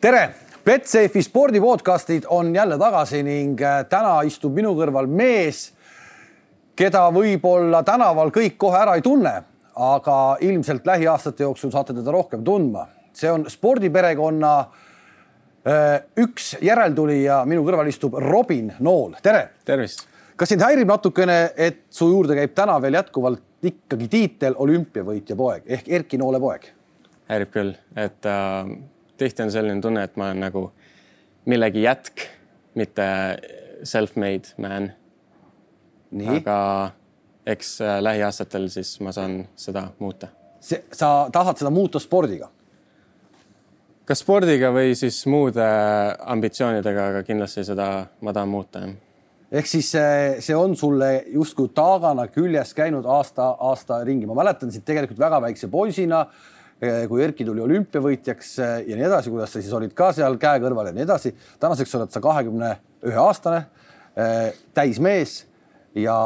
tere, Betsafe'i spordipodcastid on jälle tagasi ning äh, täna istub minu kõrval mees, keda võib-olla tänaval kõik kohe ära ei tunne, aga ilmselt lähiaastate jooksul saate teda rohkem tundma. see on spordiperekonna äh, üks järeltulija, minu kõrval istub Robin Nool, tere. tervist. kas sind häirib natukene, et su juurde käib täna veel jätkuvalt ikkagi tiitel olümpiavõitja poeg ehk Erki Noole poeg? häirib küll, et äh, tihti on selline tunne, et ma olen nagu millegi jätk, mitte self-made man. aga eks äh, lähiaastatel siis ma saan seda muuta. see, sa tahad seda muuta spordiga? kas spordiga või siis muude ambitsioonidega, aga kindlasti seda ma tahan muuta, jah ehk siis see, see on sulle justkui taagana küljes käinud aasta, aasta ringi. ma mäletan sind tegelikult väga väikse poisina, eh, kui Erki tuli olümpiavõitjaks eh, ja nii edasi, kuidas sa siis olid ka seal käe kõrval ja nii edasi. tänaseks oled sa kahekümne ühe aastane, eh, täismees ja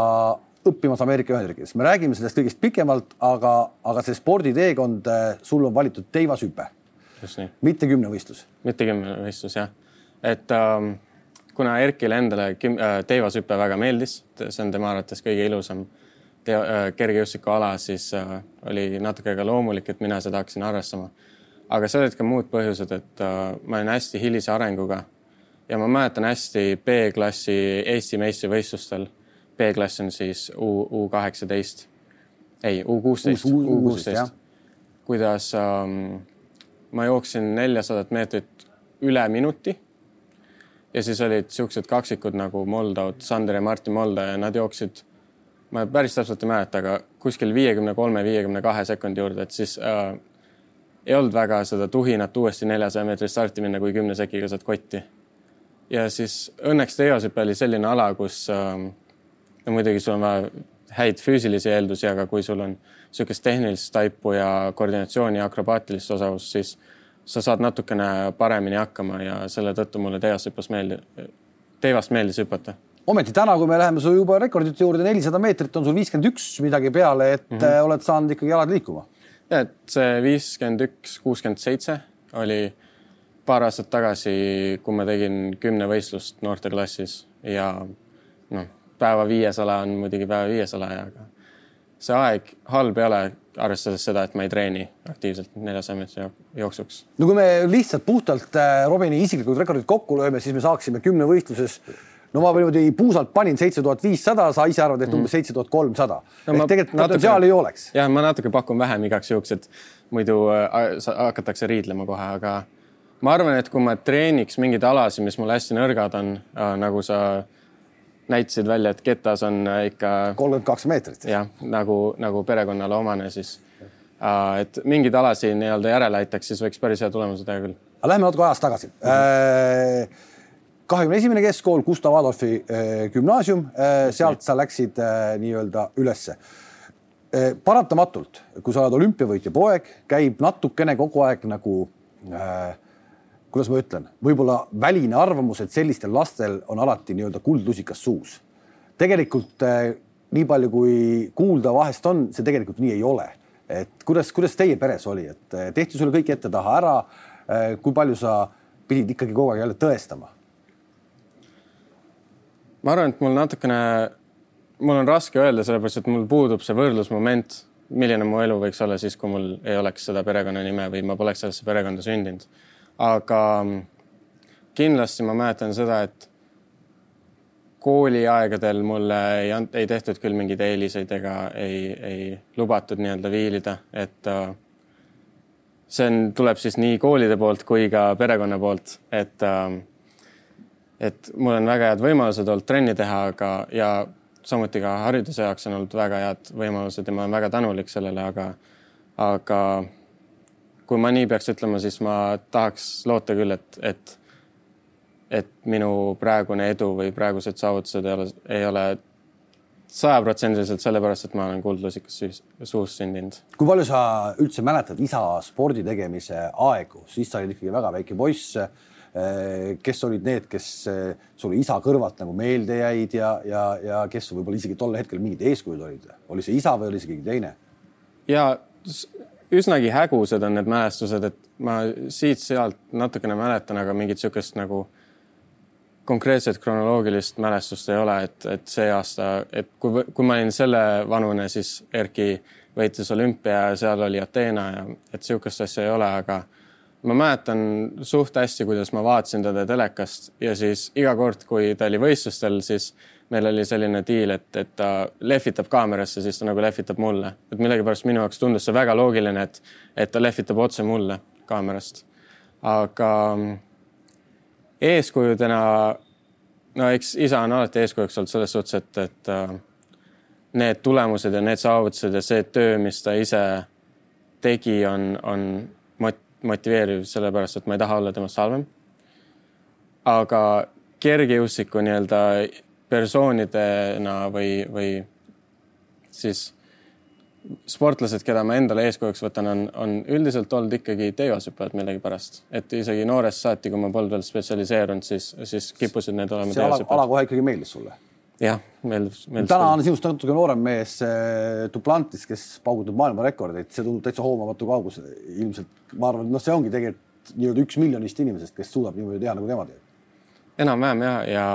õppimas Ameerika Ühendriikides. me räägime sellest kõigest pikemalt, aga, aga see sporditeekond, sul on valitud teivashüpe. mitte kümnevõistlus. mitte kümnevõistlus jah, et ähm kuna Erkile endale äh, teivashüpe väga meeldis, see on tema arvates kõige ilusam kergejõustikuala, siis äh, oli natuke ka loomulik, et mina seda hakkasin arvestama. aga seal olid ka muud põhjused, et ma olin hästi hilise arenguga. Ja ma mäletan hästi B-klassi Eesti meistrivõistlustel. B-klass on siis U, U kaheksateist, ei U kuusteist, U kuusteist, kuidas ähm, ma jooksin neljasadat meetrit üle minuti. Ja siis olid siuksed kaksikud nagu Moldau, Sander ja Martin Molda ja nad jooksid, ma päris täpselt ei mäleta, aga kuskil viiekümne kolme, viiekümne kahe sekundi juurde, et siis äh, ei olnud väga seda tuhinat uuesti neljasaja meetri starti minna, kui kümne sekiga saad kotti. ja siis õnneks teosüpe oli selline ala, kus äh, no muidugi sul on vaja häid füüsilisi eeldusi, aga kui sul on niisugust tehnilist taipu ja koordinatsiooni ja akrobaatilist osavust, siis sa saad natukene paremini hakkama ja selle tõttu mulle teivast hüppas meeldib, teivast meeldis hüpata ometi täna, kui me läheme su juba rekordite juurde, nelisada meetrit on sul viiskümmend üks midagi peale, et mm -hmm. oled saanud ikkagi jalad liikuma. ja, et see viiskümmend üks, kuuskümmend seitse oli paar aastat tagasi, kui ma tegin kümnevõistlust noorteklassis ja noh, päeva viiesala on muidugi päeva viiesala, aga see aeg halb ei ole, arvestades seda, et ma ei treeni aktiivselt neljasaja meetri jooksuks. no kui me lihtsalt puhtalt äh, Robini isiklikud rekordid kokku lööme, siis me saaksime kümnevõistluses no ma niimoodi puusalt panin seitse tuhat viissada, sa ise arvad, et mhm. umbes seitse tuhat kolmsada. ehk tegelikult potentsiaali ei oleks. jah, ma natuke pakun vähem igaks juhuks, et muidu äh, hakatakse riidlema kohe, aga ma arvan, et kui ma treeniks mingeid alasid, mis mul hästi nõrgad on, äh, nagu sa näitasid välja, et ketas on äh, ikka. kolmkümmend kaks meetrit. jah, nagu, nagu perekonnale omane, siis äh, et mingeid alasid nii-öelda järele aitaks, siis võiks päris hea tulemuse teha küll. aga lähme natuke ajas tagasi mm. -hmm kahekümne esimene keskkool, Gustav Adolfi äh, gümnaasium, sealt sa läksid nii-öelda ülesse. paratamatult, kui sa oled olümpiavõitja poeg, käib natukene kogu aeg nagu äh, kuidas ma ütlen, võib-olla väline arvamus, et sellistel lastel on alati nii-öelda kuldlusikas suus. tegelikult eh, nii palju, kui kuulda vahest on, see tegelikult nii ei ole. et kuidas, kuidas teie peres oli, et eh, tehti sulle kõik ette-taha ära eh,? kui palju sa pidid ikkagi kogu aeg jälle tõestama? Ma arvan, et mul natukene, mul on raske öelda, sellepärast et mul puudub see võrdlusmoment, milline mu elu võiks olla siis, kui mul ei oleks seda perekonnanime või ma poleks sellesse perekonda sündinud. Aga kindlasti ma mäletan seda, et kooliaegadel mulle ei, ei tehtud küll mingeid eeliseid ega ei, ei lubatud nii-öelda viilida, et äh, see on, tuleb siis nii koolide poolt kui ka perekonna poolt, et äh, et mul on väga head võimalused olnud trenni teha, aga ja samuti ka hariduse jaoks on olnud väga head võimalused ja ma olen väga tänulik sellele, aga aga kui ma nii peaks ütlema, siis ma tahaks loota küll, et, et, et minu praegune edu või praegused saavutused ei ole, ei ole sajaprotsendiliselt sellepärast, et ma olen kuldlusikas suus sündinud. kui palju sa üldse mäletad isa spordi tegemise aegu, siis sa olid ikkagi väga väike poiss. Eh, kes olid need, kes eh, sulle isa kõrvalt nagu meelde jäid ja, ja, ja kes võib-olla isegi tol hetkel mingid eeskujud olid? oli see isa või oli see keegi teine? ja üsnagi hägusad on need mälestused, et ma siit-sealt natukene mäletan, aga mingit niisugust nagu konkreetset kronoloogilist mälestust ei ole, et, et see aasta, et kui, kui ma olin selle vanune, siis Erki võitis olümpia ja seal oli Ateena ja et niisugust asja ei ole, aga ma mäletan suht hästi, kuidas ma vaatasin teda telekast ja siis iga kord, kui ta oli võistlustel, siis meil oli selline diil, et, et ta lehvitab kaamerasse, siis ta nagu lehvitab mulle, et millegipärast minu jaoks tundus see väga loogiline, et, et ta lehvitab otse mulle kaamerast. aga eeskujudena, no eks isa on alati eeskujuks olnud selles suhtes, et, et äh, need tulemused ja need saavutused ja see töö, mis ta ise tegi, on, on motiveeriv, sellepärast et ma ei taha olla temast halvem. aga kergejõustiku nii-öelda persoonidena või, või siis sportlased, keda ma endale eeskujuks võtan, on, on üldiselt olnud ikkagi teivashüppajad millegipärast, et isegi noorest saati, kui ma polnud veel spetsialiseerunud, siis, siis kippusid need olema. see ala, ala kohe ikkagi meeldis sulle? Jah, meeldis, meeldis. täna on sinust natuke noorem mees Duplantis, kes paugutab maailmarekordeid, see tundub täitsa hoomamatu kaugus. ilmselt ma arvan, noh, see ongi tegelikult nii-öelda üks miljonist inimesest, kes suudab niimoodi teha, nagu tema teeb. enam-vähem ja, ja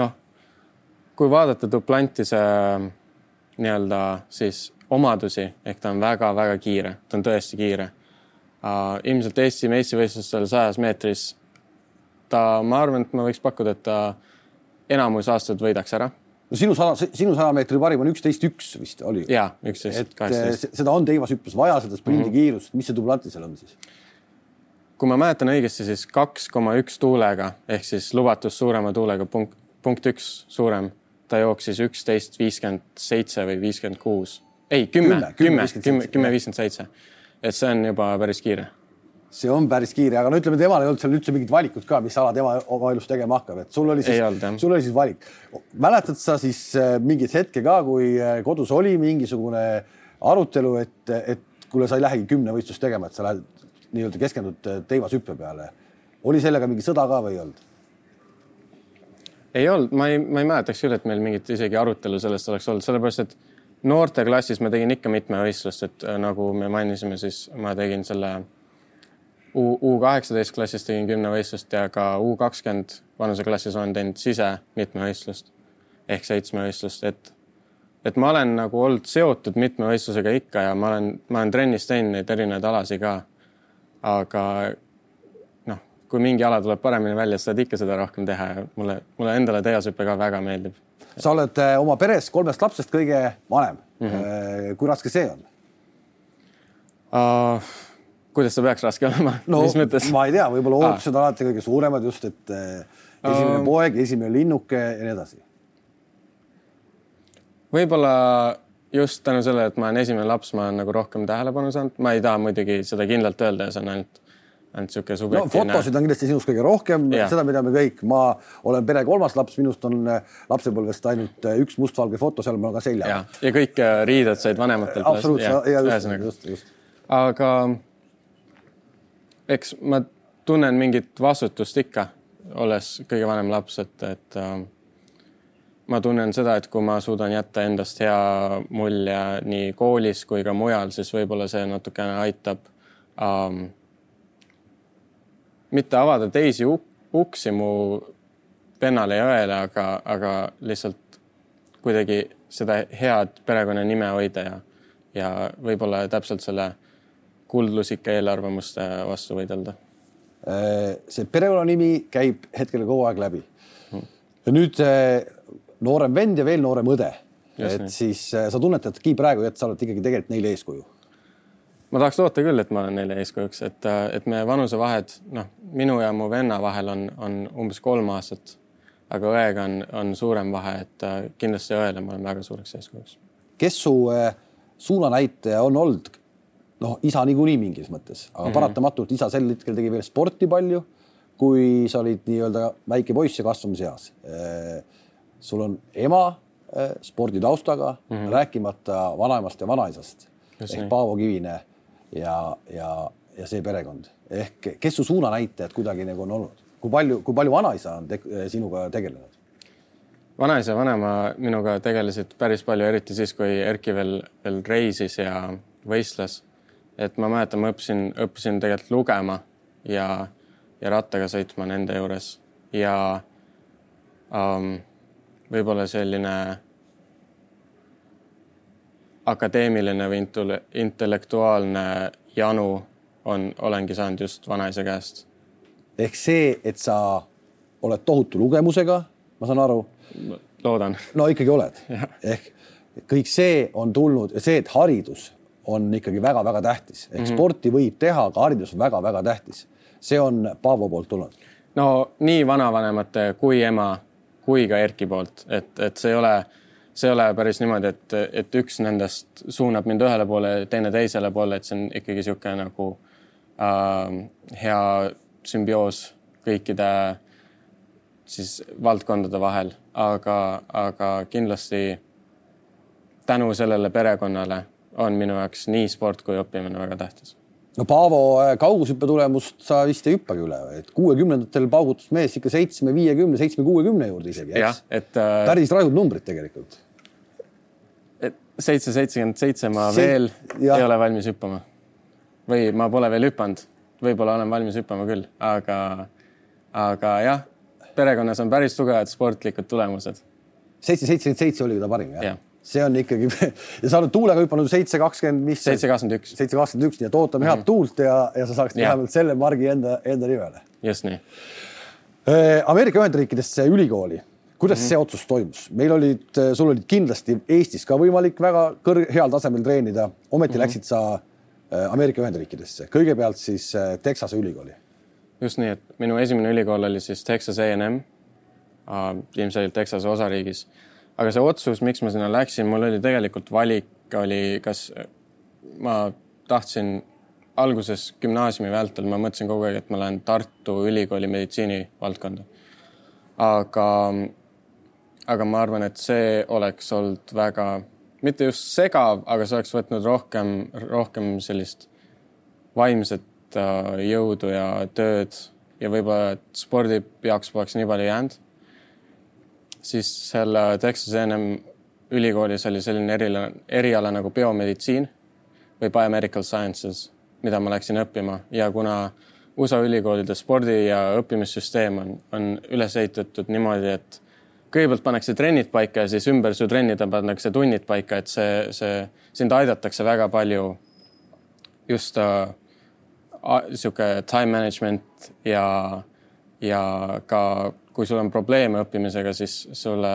noh, kui vaadata Duplantise nii-öelda siis omadusi ehk ta on väga-väga kiire, ta on tõesti kiire uh,. ilmselt Eesti meistrivõistlustel sajas meetris ta, ma arvan, et ma võiks pakkuda, et ta enamus aastaid võidaks ära no sinu sada, sinu saja meetri parim on üksteist üks vist oli. ja üksteist, kaheksateist. seda on teivashüppes vaja, seda sprindikiirust mm, -hmm. mis see Duplantisel on siis? kui ma mäletan õigesti, siis kaks koma üks tuulega ehk siis lubatud suurema tuulega punkt, punkt üks suurem, ta jooksis üksteist viiskümmend seitse või viiskümmend kuus, ei kümme, kümme, kümme, kümme viiskümmend seitse. et see on juba päris kiire. See on päris kiire, aga no ütleme, temal ei olnud seal üldse mingit valikut ka, mis ala tema oma elus tegema hakkab, et sul oli siis, sul oli siis valik. mäletad sa siis äh, mingit hetke ka, kui äh, kodus oli mingisugune arutelu, et, et kuule, sa ei lähegi kümnevõistlust tegema, et sa lähed nii-öelda keskendud äh, teivashüppe peale. oli sellega mingi sõda ka või ei olnud? ei olnud, ma ei, ma ei mäletaks küll, et meil mingit isegi arutelu sellest oleks olnud, sellepärast et noorteklassis ma tegin ikka mitmevõistlust, et nagu me mainisime, siis ma tegin selle U, U kaheksateist klassis tegin kümnevõistlust ja ka U kakskümmend vanuseklassis olen teinud sise mitmevõistlust ehk seitsmevõistlust, et et ma olen nagu olnud seotud mitmevõistlusega ikka ja ma olen, ma olen trennis teinud neid erinevaid alasid ka. aga kui mingi ala tuleb paremini välja, siis saad ikka seda rohkem teha ja mulle, mulle endale teashüpe ka väga meeldib. sa oled äh, oma peres kolmest lapsest kõige vanem mm. -hmm. kui raske see on uh,? Kuidas see peaks raske olema no,? mis mõttes? ma ei tea, võib-olla ootused ah. alati kõige suuremad just, et äh, esimene uh, poeg, esimene linnuke ja nii edasi. võib-olla just tänu sellele, et ma olen esimene laps, ma olen nagu rohkem tähelepanu saanud, ma ei taha muidugi seda kindlalt öelda ja see on ainult ainult niisugune subjektiivne no,. fotosid on kindlasti sinust kõige rohkem, seda me teame kõik, ma olen pere kolmas laps, minust on äh, lapsepõlvest ainult äh, üks mustvalge foto, seal on ka selja. ja, ja kõik riided said vanematelt. absoluutselt, just, just, just. aga eks ma tunnen mingit vastutust ikka, olles kõige vanem laps, et, et äh, ma tunnen seda, et kui ma suudan jätta endast hea mulje nii koolis kui ka mujal, siis võib-olla see natukene aitab ähm, mitte avada teisi uksi mu vennale ja õele, aga, aga lihtsalt kuidagi seda head perekonnanime hoida ja, ja võib-olla täpselt selle kuldlusika eelarvamuste vastu võidelda. Äh, see perekonnanimi käib hetkel kogu aeg läbi. Ja nüüd äh, noorem vend ja veel noorem õde. et nii. siis äh, sa tunnetadki praegu, et sa oled ikkagi tegelikult neile eeskuju ma tahaks loota küll, et ma olen neile eeskujuks, et, et meie vanusevahed, noh, minu ja mu venna vahel on, on umbes kolm aastat. aga õega on, on suurem vahe, et kindlasti õele ma olen väga suureks eeskujuks. kes su suunanäitaja on olnud? Noh, isa niikuinii mingis mõttes, aga mm -hmm. paratamatult isa sel hetkel tegi veel sporti palju, kui sa olid nii-öelda väike poiss ja kasvamiseas. Äh, sul on ema sporditaustaga mm, -hmm. rääkimata vanaemast ja vanaisast Just ehk nii. Paavo Kivine ja, ja, ja see perekond ehk kes su suunanäitajad kuidagi nagu on olnud, kui palju, kui palju vanaisa on te sinuga tegelenud? vanaisa vanaema minuga tegelesid päris palju, eriti siis, kui Erki veel, veel reisis ja võistles. Et ma mäletan, ma õppisin, õppisin tegelikult lugema ja, ja rattaga sõitma nende juures ja um, võib-olla selline akadeemiline või intellektuaalne janu on, olengi saanud just vanaisa käest. ehk see, et sa oled tohutu lugemusega, ma saan aru. loodan. no ikkagi oled ehk kõik see on tulnud see, et haridus on ikkagi väga-väga tähtis, ehk mm -hmm. sporti võib teha, aga haridus on väga-väga tähtis. see on Paavo poolt tulnud. no nii vanavanemate kui ema kui ka Erki poolt, et, et see ei ole see ei ole päris niimoodi, et, et üks nendest suunab mind ühele poole, teine teisele poole, et see on ikkagi niisugune nagu äh, hea sümbioos kõikide siis valdkondade vahel, aga, aga kindlasti tänu sellele perekonnale on minu jaoks nii sport kui õppimine väga tähtis no Paavo äh, kaugushüppe tulemust sa vist ei hüppagi üle, et kuuekümnendatel paugutas mees ikka seitsme, viiekümne, seitsme, kuuekümne juurde isegi, eks? et äh, päris rajud numbrid tegelikult seitse, seitsekümmend seitse ma See... veel ja. ei ole valmis hüppama. või ma pole veel hüpanud, võib-olla olen valmis hüppama küll, aga, aga jah, perekonnas on päris tugevad sportlikud tulemused. seitse, seitsekümmend seitse oli ta parim jah ja.? See on ikkagi ja sa oled tuulega hüpanud seitse, kakskümmend, mis? seitse, kakskümmend üks. seitse, kakskümmend üks, nii et ootame mm -hmm. head mhm. tuult ja, ja sa saaksid vähemalt selle margi enda, enda nimele. just nii. Äh, Ameerika Ühendriikidesse ülikooli kuidas mm -hmm. see otsus toimus? meil olid, äh, sul olid kindlasti Eestis ka võimalik väga kõrg-, heal tasemel treenida, ometi mm -hmm. läksid sa äh, Ameerika Ühendriikidesse, kõigepealt siis Texase ülikooli. just nii, et minu esimene ülikool oli siis Texas A&M, ilmselgelt Texase osariigis. Aga see otsus, miks ma sinna läksin, mul oli tegelikult valik, oli, kas ma tahtsin alguses gümnaasiumi vältel, ma mõtlesin kogu aeg, et ma lähen Tartu Ülikooli meditsiinivaldkonda. aga aga ma arvan, et see oleks olnud väga, mitte just segav, aga see oleks võtnud rohkem, rohkem sellist vaimset äh, jõudu ja tööd ja võib-olla spordi jaoks poleks nii palju jäänud. Siis selle Texas A&M ülikoolis oli selline eriala, eriala nagu biomeditsiin või biomedical sciences, mida ma läksin õppima. Ja kuna USA ülikoolide spordi ja õppimissüsteem on, on üles ehitatud niimoodi, et kõigepealt pannakse trennid paika ja siis ümber su trennide pannakse tunnid paika, et see, see sind aidatakse väga palju just äh, sihuke time management ja, ja ka kui sul on probleeme õppimisega, siis sulle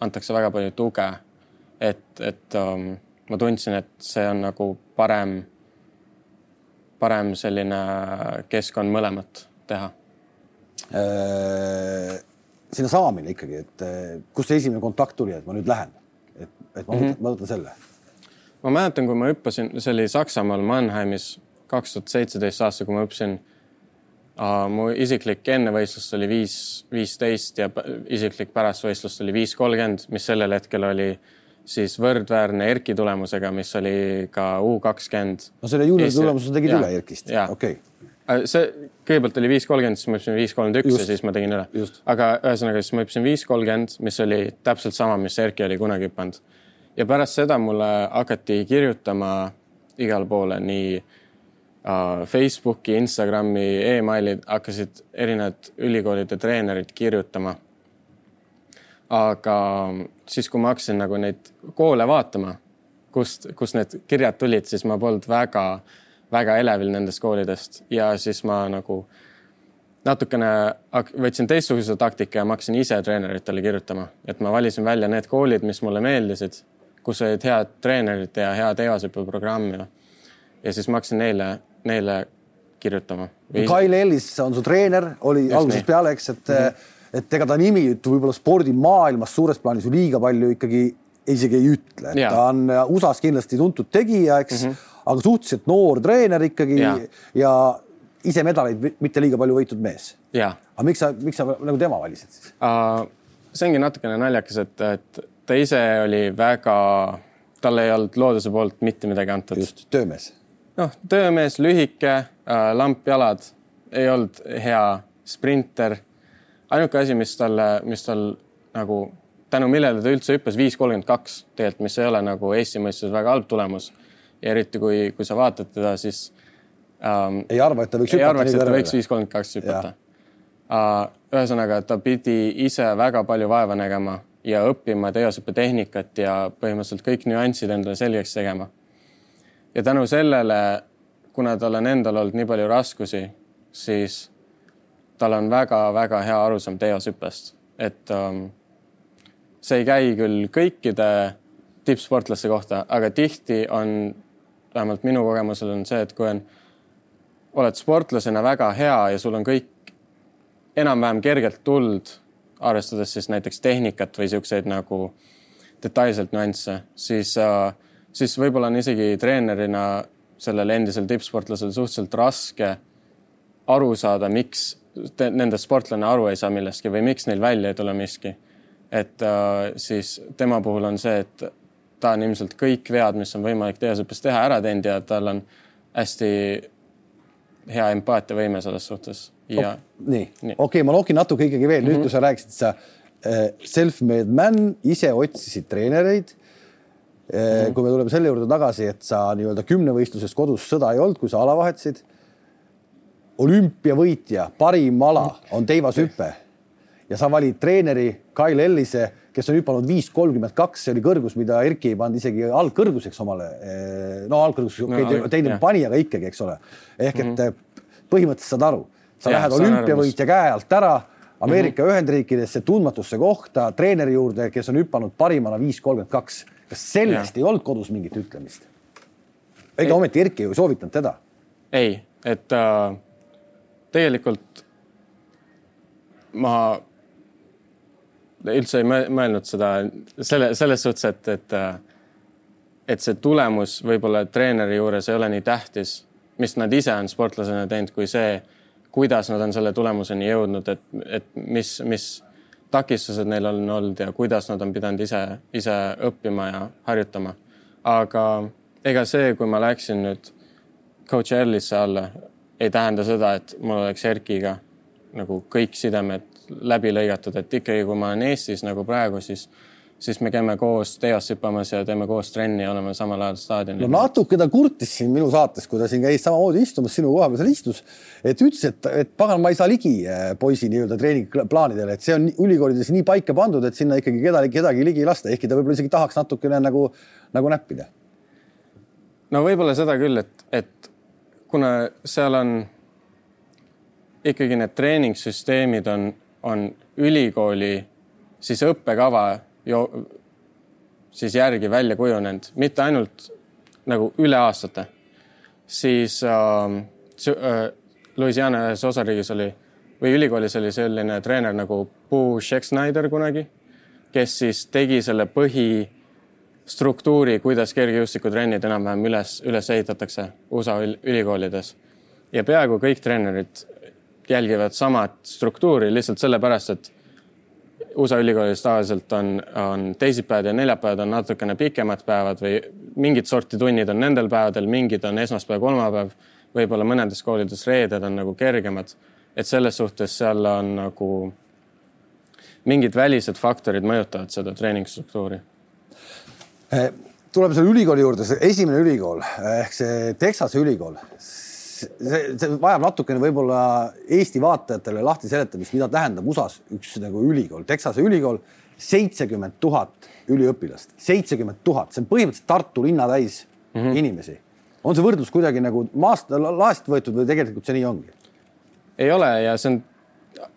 antakse väga palju tuge. et, et um, ma tundsin, et see on nagu parem, parem selline keskkond mõlemat teha äh sinna saamine ikkagi, et eh, kust see esimene kontakt tuli, et ma nüüd lähen, et, et ma võtan mm, -hmm. ma võtan selle. ma mäletan, kui ma hüppasin, see oli Saksamaal Mannheimis kaks tuhat seitseteist aasta, kui ma hüppasin. Mu isiklik ennevõistlus oli viis, viisteist ja isiklik pärastvõistlus oli viis kolmkümmend, mis sellel hetkel oli siis võrdväärne Erki tulemusega, mis oli ka U kakskümmend. no selle juuniori tulemuse tegid ja, üle Erkist, okei okay Äh, see kõigepealt oli viis kolmkümmend, siis ma hüppasin viis kolmkümmend üks ja siis ma tegin üle. aga ühesõnaga, siis ma hüppasin viis kolmkümmend, mis oli täpselt sama, mis Erki oli kunagi hüpanud. ja pärast seda mulle hakati kirjutama igale poole nii Facebooki, Instagrami e, emailid hakkasid erinevad ülikoolide treenerid kirjutama. aga siis, kui ma hakkasin nagu neid koole vaatama, kust, kust need kirjad tulid, siis ma polnud väga väga elevil nendest koolidest ja siis ma nagu natukene võtsin teistsuguse taktika ja ma hakkasin ise treeneritele kirjutama, et ma valisin välja need koolid, mis mulle meeldisid, kus olid head treenerid ja head eosõiduprogramm ja, ja siis ma hakkasin neile, neile kirjutama. Kail Ellis on su treener, oli Just algusest nii. peale, eks, et mm, -hmm. et ega ta nimi võib-olla spordimaailmas suures plaanis ju liiga palju ikkagi isegi ei ütle, et ja. ta on USA-s kindlasti tuntud tegija, eks mm, -hmm aga suhteliselt noor treener ikkagi ja, ja ise medaleid mitte liiga palju võitnud mees. aga miks sa, miks sa nagu tema valisid siis uh,? see ongi natukene naljakas, et, et ta ise oli väga, talle ei olnud looduse poolt mitte midagi antud. just, töömees. Noh, töömees, lühike uh,, lampjalad, ei olnud hea sprinter. ainuke asi, mis talle, mis tal nagu tänu millele ta üldse hüppas viis kolmkümmend kaks tegelikult, mis ei ole nagu Eesti mõistes väga halb tulemus ja eriti kui, kui sa vaatad teda, siis ähm,. ei arva, et ta võiks ei arvaks, et ta võiks viis kolmkümmend kaks hüpata. Uh, ühesõnaga, ta pidi ise väga palju vaeva nägema ja õppima teosõppetehnikat ja põhimõtteliselt kõik nüansid endale selgeks tegema. Ja tänu sellele, kuna tal on endal olnud nii palju raskusi, siis tal on väga-väga hea arusaam teosõppest, et um, see ei käi küll kõikide tippsportlaste kohta, aga tihti on, vähemalt minu kogemusel on see, et kui on, oled sportlasena väga hea ja sul on kõik enam-vähem kergelt tuld, arvestades siis näiteks tehnikat või siukseid nagu detailselt nüansse, siis, äh, siis võib-olla on isegi treenerina sellel endisel tippsportlasel suhteliselt raske aru saada, miks nende sportlane aru ei saa millestki või miks neil välja ei tule miski. et äh, siis tema puhul on see, et ta on ilmselt kõik vead, mis on võimalik teosõppes teha, ära teinud ja tal on hästi hea empaatiavõime selles suhtes ja oh,. nii, nii., okei okay,, ma nokin natuke ikkagi veel mm, -hmm. nüüd mhm. kui sa rääkisid, sa äh, self-made man, ise otsisid treenereid mm. -hmm. kui me tuleme selle juurde tagasi, et sa nii-öelda kümnevõistluses kodus sõda ei olnud, kui sa ala vahetasid. olümpiavõitja, parim ala on teivashüpe ja sa valid treeneri Kyle Ellise, kes on hüpanud viis kolmkümmend kaks, see oli kõrgus, mida Erki ei pannud isegi algkõrguseks omale. no algkõrgus no, teine pani, aga ikkagi, eks ole. ehk et mm -hmm. põhimõtteliselt saad aru, sa ja, lähed olümpiavõitja käe alt ära Ameerika mm -hmm. Ühendriikidesse tundmatusse kohta treeneri juurde, kes on hüpanud parimana viis kolmkümmend kaks. Kas sellest ja. ei olnud kodus mingit ütlemist? ega ometi Erki ju ei soovitanud teda? ei, et äh, tegelikult ma üldse ei mõelnud seda selle, selles suhtes, et, et, et see tulemus võib-olla treeneri juures ei ole nii tähtis, mis nad ise on sportlasena teinud, kui see, kuidas nad on selle tulemuseni jõudnud, et, et mis, mis takistused neil on olnud ja kuidas nad on pidanud ise, ise õppima ja harjutama. aga ega see, kui ma läksin nüüd coach Erlisse alla, ei tähenda seda, et mul oleks Erkiga nagu kõik sidemed läbi lõigatud, et ikkagi, kui ma olen Eestis nagu praegu, siis, siis me käime koos teos hüppamas ja teeme koos trenni ja oleme samal ajal staadionil. no natuke ta kurtis siin minu saates, kui ta siin käis samamoodi istumas sinu koha peal seal istus, et ütles, et, et pagan, ma ei saa ligi eh, poisi nii-öelda treeningplaanidele, et see on ülikoolides nii paika pandud, et sinna ikkagi kedagi, kedagi ligi ei lasta, ehkki ta võib-olla isegi tahaks natukene nagu, nagu näppida. no võib-olla seda küll, et, et kuna seal on ikkagi need treeningsüsteemid on on ülikooli siis õppekava ju siis järgi välja kujunenud, mitte ainult nagu üle aastate, siis ähm, äh, Louisiana ühes osariigis oli või ülikoolis oli selline treener nagu Boo Schecksnyder kunagi, kes siis tegi selle põhistruktuuri, kuidas kergejõustikutrennid enam-vähem üles, üles ehitatakse USA ülikoolides. ja peaaegu kõik treenerid jälgivad samat struktuuri lihtsalt sellepärast, et USA ülikoolis tavaliselt on, on teisipäevad ja neljapäevad on natukene pikemad päevad või mingit sorti tunnid on nendel päevadel, mingid on esmaspäev, kolmapäev, võib-olla mõnedes koolides reeded on nagu kergemad. et selles suhtes seal on nagu mingid välised faktorid mõjutavad seda treeningstruktuuri. Tuleme selle ülikooli juurde, see esimene ülikool ehk see Texase ülikool, see, see vajab natukene võib-olla Eesti vaatajatele lahti seletamist, mida tähendab USA-s üks nagu ülikool, Texase ülikool, seitsekümmend tuhat üliõpilast, seitsekümmend tuhat, see on põhimõtteliselt Tartu linna täis mm -hmm. inimesi. on see võrdlus kuidagi nagu maast, laest võetud või tegelikult see nii ongi? ei ole ja see on,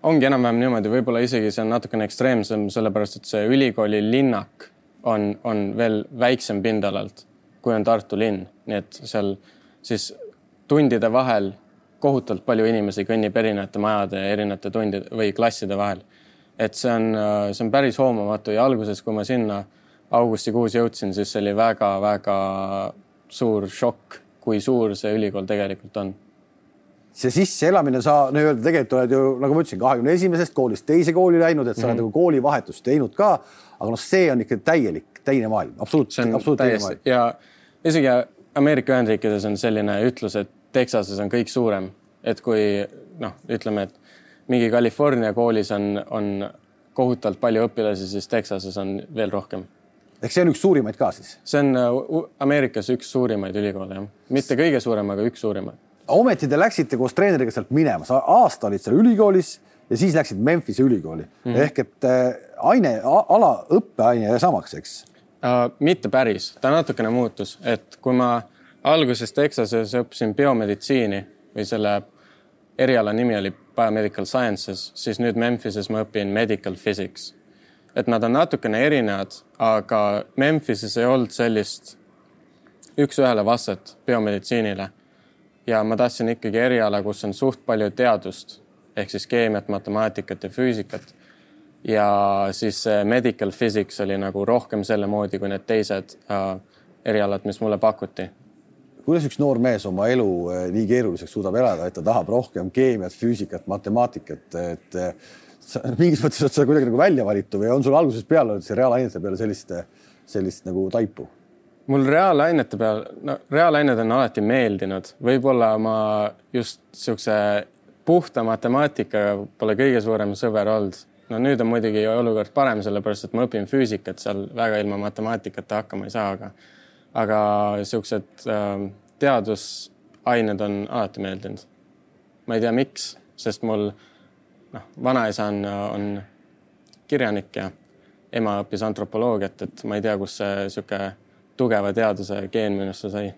ongi enam-vähem niimoodi, võib-olla isegi see on natukene ekstreemsem, sellepärast et see ülikooli linnak on, on veel väiksem pindalalt, kui on Tartu linn, nii et seal siis tundide vahel kohutavalt palju inimesi kõnnib erinevate majade ja erinevate tundide või klasside vahel. et see on, see on päris hoomamatu ja alguses, kui ma sinna augustikuus jõudsin, siis see oli väga-väga suur šokk, kui suur see ülikool tegelikult on see sisseelamine, sa nii-öelda tegelikult oled ju, nagu ma ütlesin, kahekümne esimesest koolist teise kooli läinud, et sa mm -hmm. oled mhm. nagu koolivahetust teinud ka. aga noh, see on ikka täielik teine maailm, absoluutselt, absoluutselt teine maailm. ja isegi Ameerika Ühendriikides on selline ütlus, et Texases on kõik suurem, et kui noh, ütleme, et mingi California koolis on, on kohutavalt palju õpilasi, siis Texases on veel rohkem. ehk see on üks suurimaid ka siis? see on uh, Ameerikas üks suurimaid ülikoole jah, mitte kõige suurem, aga üks suurimaid. ometi te läksite koos treeneriga sealt minema, sa aasta olid seal ülikoolis ja siis läksid Memphise ülikooli mm -hmm. ehk et äh, aine, ala, õppeaine jäi samaks, eks uh,? mitte päris, ta natukene muutus, et kui ma alguses Texases õppisin biomeditsiini või selle eriala nimi oli Biomedical Sciences, siis nüüd Memphises ma õpin medical physics. et nad on natukene erinevad, aga Memphises ei olnud sellist üks-ühele vastet biomeditsiinile. ja ma tahtsin ikkagi eriala, kus on suht palju teadust ehk siis keemiat, matemaatikat ja füüsikat. ja siis medical physics oli nagu rohkem selle moodi kui need teised äh, erialad, mis mulle pakuti kuidas üks noor mees oma elu äh, nii keeruliseks suudab elada, et ta tahab rohkem keemiat, füüsikat, matemaatikat, et äh, sa, mingis mõttes oled sa kuidagi nagu välja valitud või on sul algusest peale olnud see reaalainete peale sellist, sellist nagu taipu? mul reaalainete peal, no reaalained on alati meeldinud, võib-olla ma just niisuguse puhta matemaatikaga pole kõige suurem sõber olnud. no nüüd on muidugi olukord parem, sellepärast et ma õpin füüsikat, seal väga ilma matemaatikata hakkama ei saa, aga aga niisugused äh, teadusained on alati meeldinud. ma ei tea, miks, sest mul noh, vanaisa on, on kirjanik ja ema õppis antropoloogiat, et ma ei tea, kust see niisugune tugeva teaduse geen minusse sai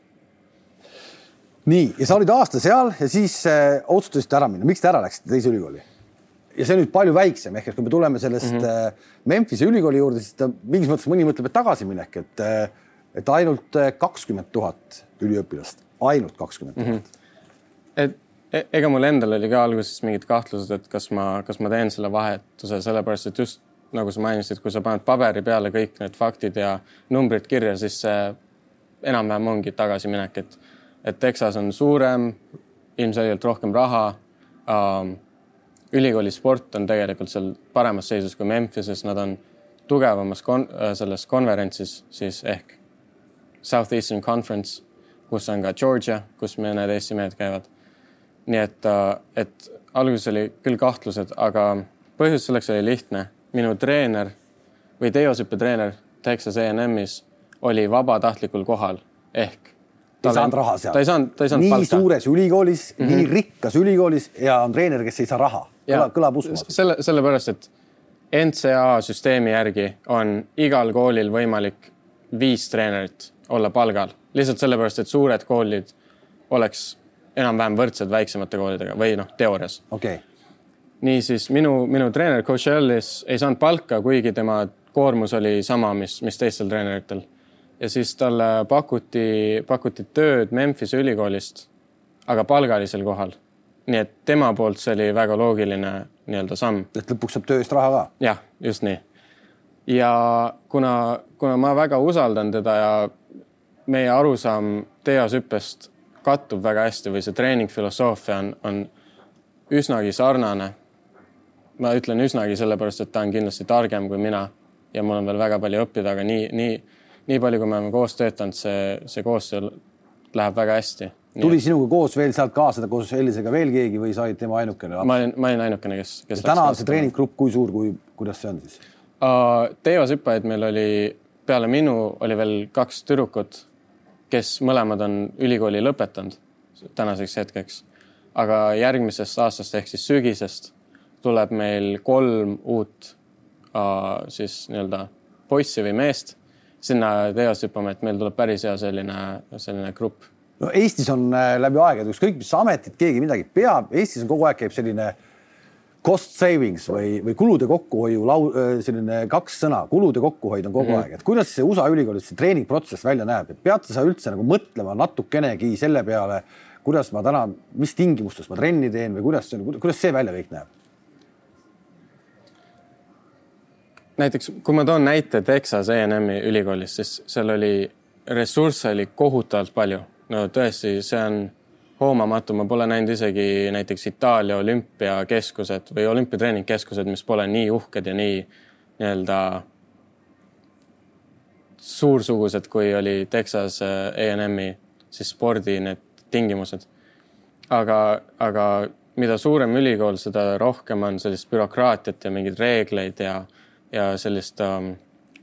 nii, ja sa olid aasta seal ja siis äh, otsustasite ära minna, miks te ära läksite teise ülikooli? ja see on nüüd palju väiksem, ehk et kui me tuleme sellest mm -hmm. Memphise ülikooli juurde, siis ta mingis mõttes mõni mõtleb, et tagasiminek, et, äh, et ainult äh, kakskümmend tuhat üliõpilast, ainult kakskümmend tuhat. Mhm. et e-, ega mul endal oli ka alguses mingid kahtlused, et kas ma, kas ma teen selle vahetuse, sellepärast et just nagu sa mainisid, kui sa paned paberi peale kõik need faktid ja numbrid kirja, siis see enam-vähem ongi tagasiminek, et et Texas on suurem, ilmselgelt rohkem raha ähm,. ülikooli sport on tegelikult seal paremas seisus kui Memphises, nad on tugevamas kon äh, selles konverentsis siis ehk Southeastern Conference, kus on ka Georgia, kus mõned Eesti mehed käivad. nii et, äh, et alguses oli küll kahtlused, aga põhjus selleks oli lihtne. minu treener või teosõppetreener Texas A&M-is oli vabatahtlikul kohal ehk ta ei saanud raha seal. ta ei saanud, ta ei saanud nii palka. suures ülikoolis mm, -hmm. nii rikkas ülikoolis ja on treener, kes ei saa raha. kõlab, kõlab uskumatult. selle, sellepärast, et NCA süsteemi järgi on igal koolil võimalik viis treenerit olla palgal, lihtsalt sellepärast, et suured koolid oleks enam-vähem võrdsed väiksemate koolidega või noh, teoorias. okei okay. niisiis minu, minu treener coach Ellis ei saanud palka, kuigi tema koormus oli sama, mis, mis teistel treeneritel ja siis talle pakuti, pakuti tööd Memphise ülikoolist, aga palgalisel kohal. nii et tema poolt see oli väga loogiline nii-öelda samm. et lõpuks saab töö eest raha ka? jah, just nii. ja kuna, kuna ma väga usaldan teda ja meie arusaam teeashüppest kattub väga hästi või see treeningfilosoofia on, on üsnagi sarnane. ma ütlen üsnagi sellepärast, et ta on kindlasti targem kui mina ja mul on veel väga palju õppida, aga nii, nii nii palju, kui me oleme koos töötanud, see, see koostöö läheb väga hästi. tuli et... sinuga koos veel sealt kaasa koos Ellisega veel keegi või sa olid tema ainukene ma olin, ma olin ainukene, kes, kes. täna on see treeninggrupp kui suur, kui, kuidas see on siis uh,? teevashüppajaid meil oli, peale minu oli veel kaks tüdrukut, kes mõlemad on ülikooli lõpetanud tänaseks hetkeks. aga järgmisest aastast ehk siis sügisest tuleb meil kolm uut uh, siis nii-öelda poissi või meest sinna teos hüppama, et meil tuleb päris hea selline, selline grupp. no Eestis on äh, läbi aegade, ükskõik mis ametit keegi midagi peab, Eestis on kogu aeg käib selline cost savings või, või kulude kokkuhoiu lau-, äh, selline kaks sõna, kulude kokkuhoid on kogu mm -hmm. aeg, et kuidas see USA ülikoolis see treeningprotsess välja näeb, et pead sa üldse nagu mõtlema natukenegi selle peale, kuidas ma täna, mis tingimustes ma trenni teen või kuidas see, kuidas see välja kõik näeb? näiteks kui ma toon näite Texas A&M-i ülikoolist, siis seal oli ressursse oli kohutavalt palju. no tõesti, see on hoomamatu, ma pole näinud isegi näiteks Itaalia olümpiakeskused või olümpiatreeningkeskused, mis pole nii uhked ja nii nii-öelda suursugused, kui oli Texas A&M-i siis spordi need tingimused. aga, aga mida suurem ülikool, seda rohkem on sellist bürokraatiat ja mingeid reegleid ja ja sellist ähm,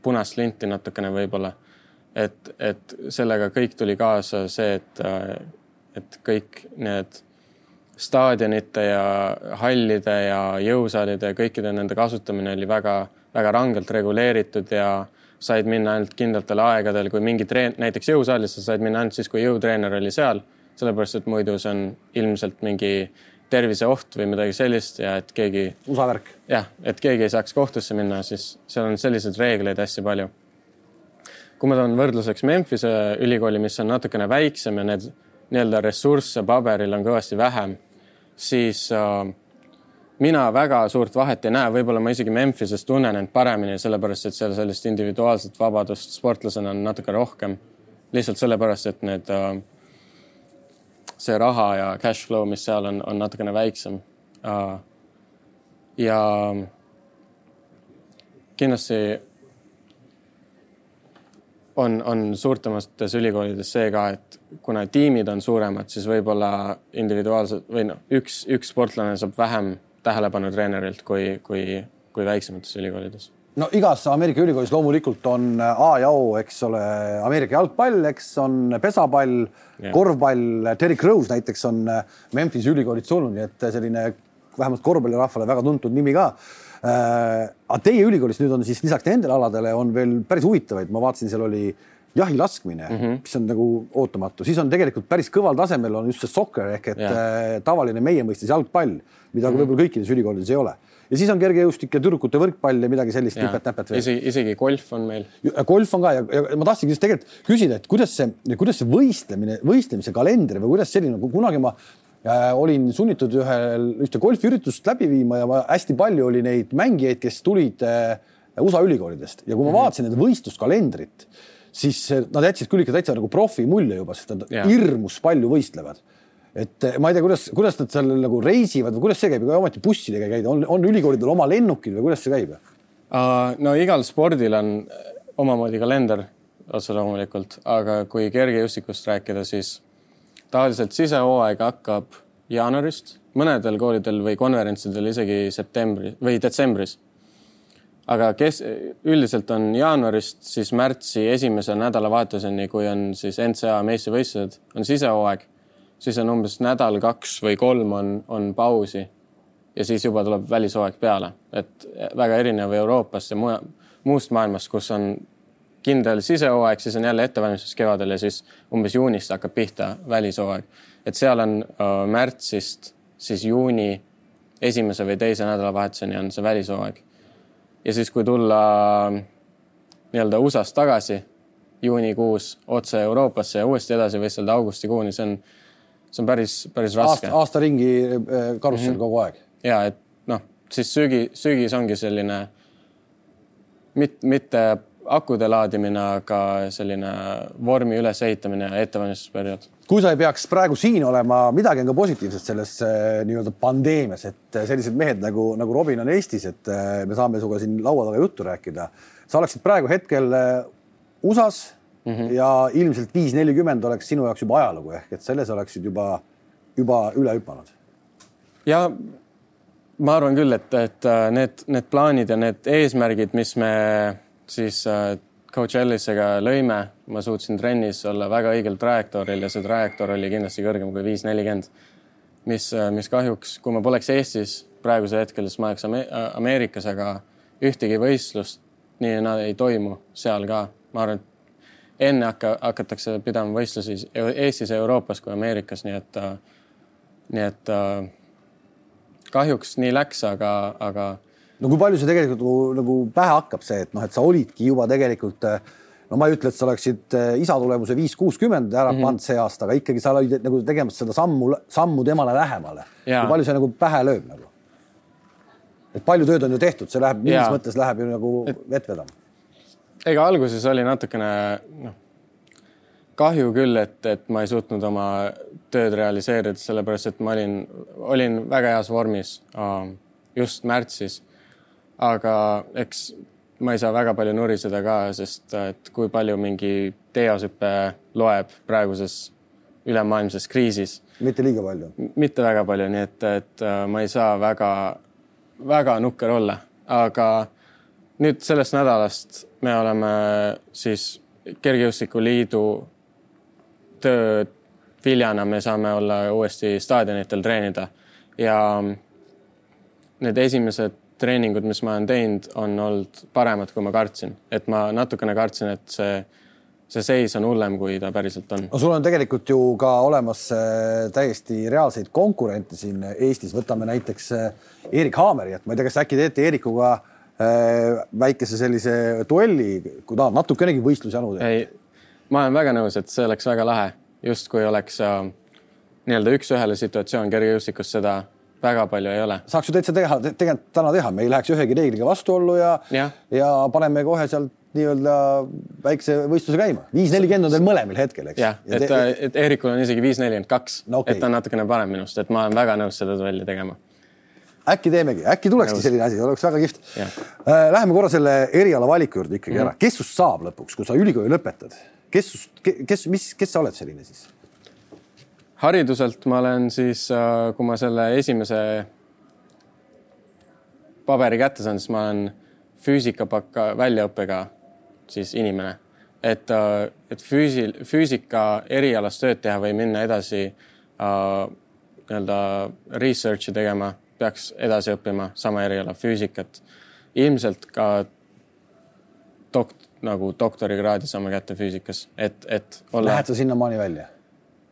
punast linti natukene võib-olla. et, et sellega kõik tuli kaasa see, et, et kõik need staadionite ja hallide ja jõusaalide ja kõikide nende kasutamine oli väga-väga rangelt reguleeritud ja said minna ainult kindlatel aegadel, kui mingi treen-, näiteks jõusaalis sa said minna ainult siis, kui jõutreener oli seal, sellepärast et muidu see on ilmselt mingi terviseoht või midagi sellist ja et keegi. USA värk. jah, et keegi ei saaks kohtusse minna, siis seal on selliseid reegleid hästi palju. kui ma toon võrdluseks Memphise ülikooli, mis on natukene väiksem ja need nii-öelda ressursse paberil on kõvasti vähem, siis äh, mina väga suurt vahet ei näe, võib-olla ma isegi Memphises tunnen end paremini, sellepärast et seal sellist individuaalset vabadust sportlasena on natuke rohkem. lihtsalt sellepärast, et need, äh, see raha ja cash flow, mis seal on, on natukene väiksem. Äh, ja kindlasti on, on suurtemates ülikoolides see ka, et kuna tiimid on suuremad, siis võib-olla individuaalselt või noh, üks, üks sportlane saab vähem tähelepanu treenerilt kui, kui, kui väiksemates ülikoolides no igas Ameerika ülikoolis loomulikult on A ja O, eks ole, Ameerika jalgpall, eks on pesapall yeah., korvpall, Derrick Rose näiteks on Memphis ülikoolist tulnud, nii et selline vähemalt korvpallirahvale väga tuntud nimi ka äh,. aga teie ülikoolis nüüd on siis lisaks nendele aladele on veel päris huvitavaid, ma vaatasin, seal oli jahi laskmine mm, -hmm. mis on nagu ootamatu, siis on tegelikult päris kõval tasemel on just see soccer ehk et yeah. äh, tavaline meie mõistes jalgpall, mida mm -hmm. võib-olla kõikides ülikoolides ei ole. ja siis on kergejõustik ja tüdrukute võrkpall ja midagi sellist nipet-näpet veel. isegi, isegi golf on meil. golf on ka ja, ja ma tahtsingi just tegelikult küsida, et kuidas see, kuidas see võistlemine, võistlemise kalender või kuidas selline, kunagi ma äh, olin sunnitud ühel, ühte golfiüritust läbi viima ja ma, hästi palju oli neid mängijaid, kes tulid äh, USA ülikoolidest ja kui ma mm -hmm. vaatasin nende võistluskalendrit siis nad jätsid küll ikka täitsa nagu profi mulje juba, sest nad yeah. hirmus palju võistlevad. et eh, ma ei tea, kuidas, kuidas nad seal nagu reisivad või kuidas see käib, ega ometi bussidega ei käida, on, on ülikoolidel oma lennukid või kuidas see käib uh,? no igal spordil on eh, omamoodi kalender otse loomulikult, aga kui kergejõustikust rääkida, siis tavaliselt sisehooaeg hakkab jaanuarist, mõnedel koolidel või konverentsidel isegi septembri või detsembris aga kes üldiselt on jaanuarist siis märtsi esimese nädalavahetuseni, kui on siis NCAA meistrivõistlused, on sisehooaeg, siis on umbes nädal-kaks või kolm on, on pausi. Ja siis juba tuleb välishooaeg peale, et väga erinev Euroopast ja muja, muust maailmast, kus on kindel sisehooaeg, siis on jälle ettevalmistus kevadel ja siis umbes juunist hakkab pihta välishooaeg. et seal on märtsist siis juuni esimese või teise nädalavahetuseni on see välishooaeg ja siis, kui tulla nii-öelda USA-st tagasi juunikuus otse Euroopasse ja uuesti edasi võistelda augustikuuni, see on, see on päris, päris raske. aasta, aasta ringi äh, karussell mm -hmm. kogu aeg. ja et noh, siis sügi, sügis ongi selline mit, mitte akude laadimine, aga selline vormi ülesehitamine ja ettevalmistusperiood. Kui sa ei peaks praegu siin olema, midagi on ka positiivset selles äh, nii-öelda pandeemias, et äh, sellised mehed nagu, nagu Robin on Eestis, et äh, me saame sinuga siin laua taga juttu rääkida. sa oleksid praegu hetkel USA-s mm -hmm. ja ilmselt viis nelikümmend oleks sinu jaoks juba ajalugu ehk et selles oleksid juba, juba üle hüpanud. ja ma arvan küll, et, et need, need plaanid ja need eesmärgid, mis me siis coach Ellisega lõime, ma suutsin trennis olla väga õigel trajektooril ja see trajektoor oli kindlasti kõrgem kui viis nelikümmend. mis, äh, mis kahjuks, kui ma poleks Eestis praegusel hetkel, siis ma oleks Ameerikas, aga ühtegi võistlust nii nad ei toimu seal ka. ma arvan, et enne hakka, hakatakse pidama võistlusi Eestis ja Euroopas kui Ameerikas, nii et, äh, nii et kahjuks nii läks, aga, aga no kui palju see tegelikult nagu, nagu pähe hakkab, see, et noh, et sa olidki juba tegelikult no ma ei ütle, et sa oleksid eh, isa tulemuse viis kuuskümmend ära mm -hmm. pannud see aasta, aga ikkagi sa olid nagu tegemas seda sammu, sammu temale lähemale. kui palju see nagu pähe lööb nagu? et palju tööd on ju tehtud, see läheb mingis mõttes läheb ju nagu et, vett vedama. ega alguses oli natukene noh, kahju küll, et, et ma ei suutnud oma tööd realiseerida, sellepärast et ma olin, olin väga heas vormis just märtsis aga eks ma ei saa väga palju nuriseda ka, sest et kui palju mingi teeoshüpe loeb praeguses ülemaailmses kriisis. mitte liiga palju? mitte väga palju, nii et, et äh, ma ei saa väga, väga nukker olla, aga nüüd sellest nädalast me oleme siis Kergejõustikuliidu töö viljana me saame olla uuesti staadionitel treenida ja need esimesed treeningud, mis ma olen teinud, on olnud paremad, kui ma kartsin, et ma natukene kartsin, et see, see seis on hullem, kui ta päriselt on. no sul on tegelikult ju ka olemas äh, täiesti reaalseid konkurente siin Eestis, võtame näiteks äh, Erik Haameri, et ma ei tea, kas äkki teete Eerikuga äh, väikese sellise duelli, kui tahab natukenegi võistlusjanu teha? ei, ma olen väga nõus, et see oleks väga lahe, justkui oleks nii-öelda üks-ühele situatsioon kergejõustikus seda väga palju ei ole. saaks ju täitsa teha, tegelikult täna teha, me ei läheks ühegi reegliga vastuollu ja, ja., ja paneme kohe sealt nii-öelda väikse võistluse käima. viis nelikümmend on teil mõlemil hetkel, eks. jah, et, et Eerikul on isegi viis nelikümmend kaks, et ta on natukene parem minust, et ma olen väga nõus seda duelli tegema. äkki teemegi, äkki tulekski selline asi, oleks väga kihvt. Äh, läheme korra selle eriala valiku juurde ikkagi mm -hmm. ära, kes sust saab lõpuks, kui sa ülikooli lõpetad, kes kes, mis, kes sa oled selline siis? Hariduselt ma olen siis, äh, kui ma selle esimese paberi kätte saan, siis ma olen füüsikapakka väljaõppega siis inimene. et, äh, et füüsil, füüsika erialast tööd teha või minna edasi äh, nii-öelda research'i tegema, peaks edasi õppima sama eriala füüsikat. ilmselt ka dok-, nagu doktorikraadi saama kätte füüsikas, et, et olla. Lähed sa sinnamaani välja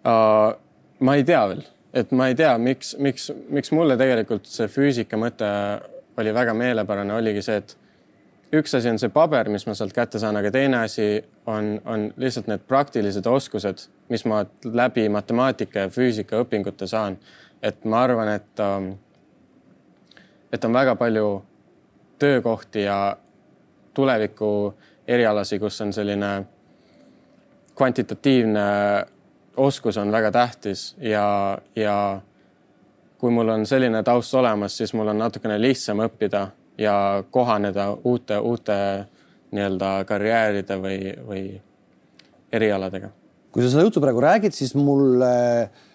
uh,? Ma ei tea veel, et ma ei tea, miks, miks, miks mulle tegelikult see füüsika mõte oli väga meelepärane, oligi see, et üks asi on see paber, mis ma sealt kätte saan, aga teine asi on, on lihtsalt need praktilised oskused, mis ma läbi matemaatika ja füüsika õpingute saan. et ma arvan, et, ähm, et on väga palju töökohti ja tuleviku erialasi, kus on selline kvantitatiivne oskus on väga tähtis ja, ja kui mul on selline taust olemas, siis mul on natukene lihtsam õppida ja kohaneda uute, uute nii-öelda karjääride või, või erialadega. kui sa seda juttu praegu räägid, siis mul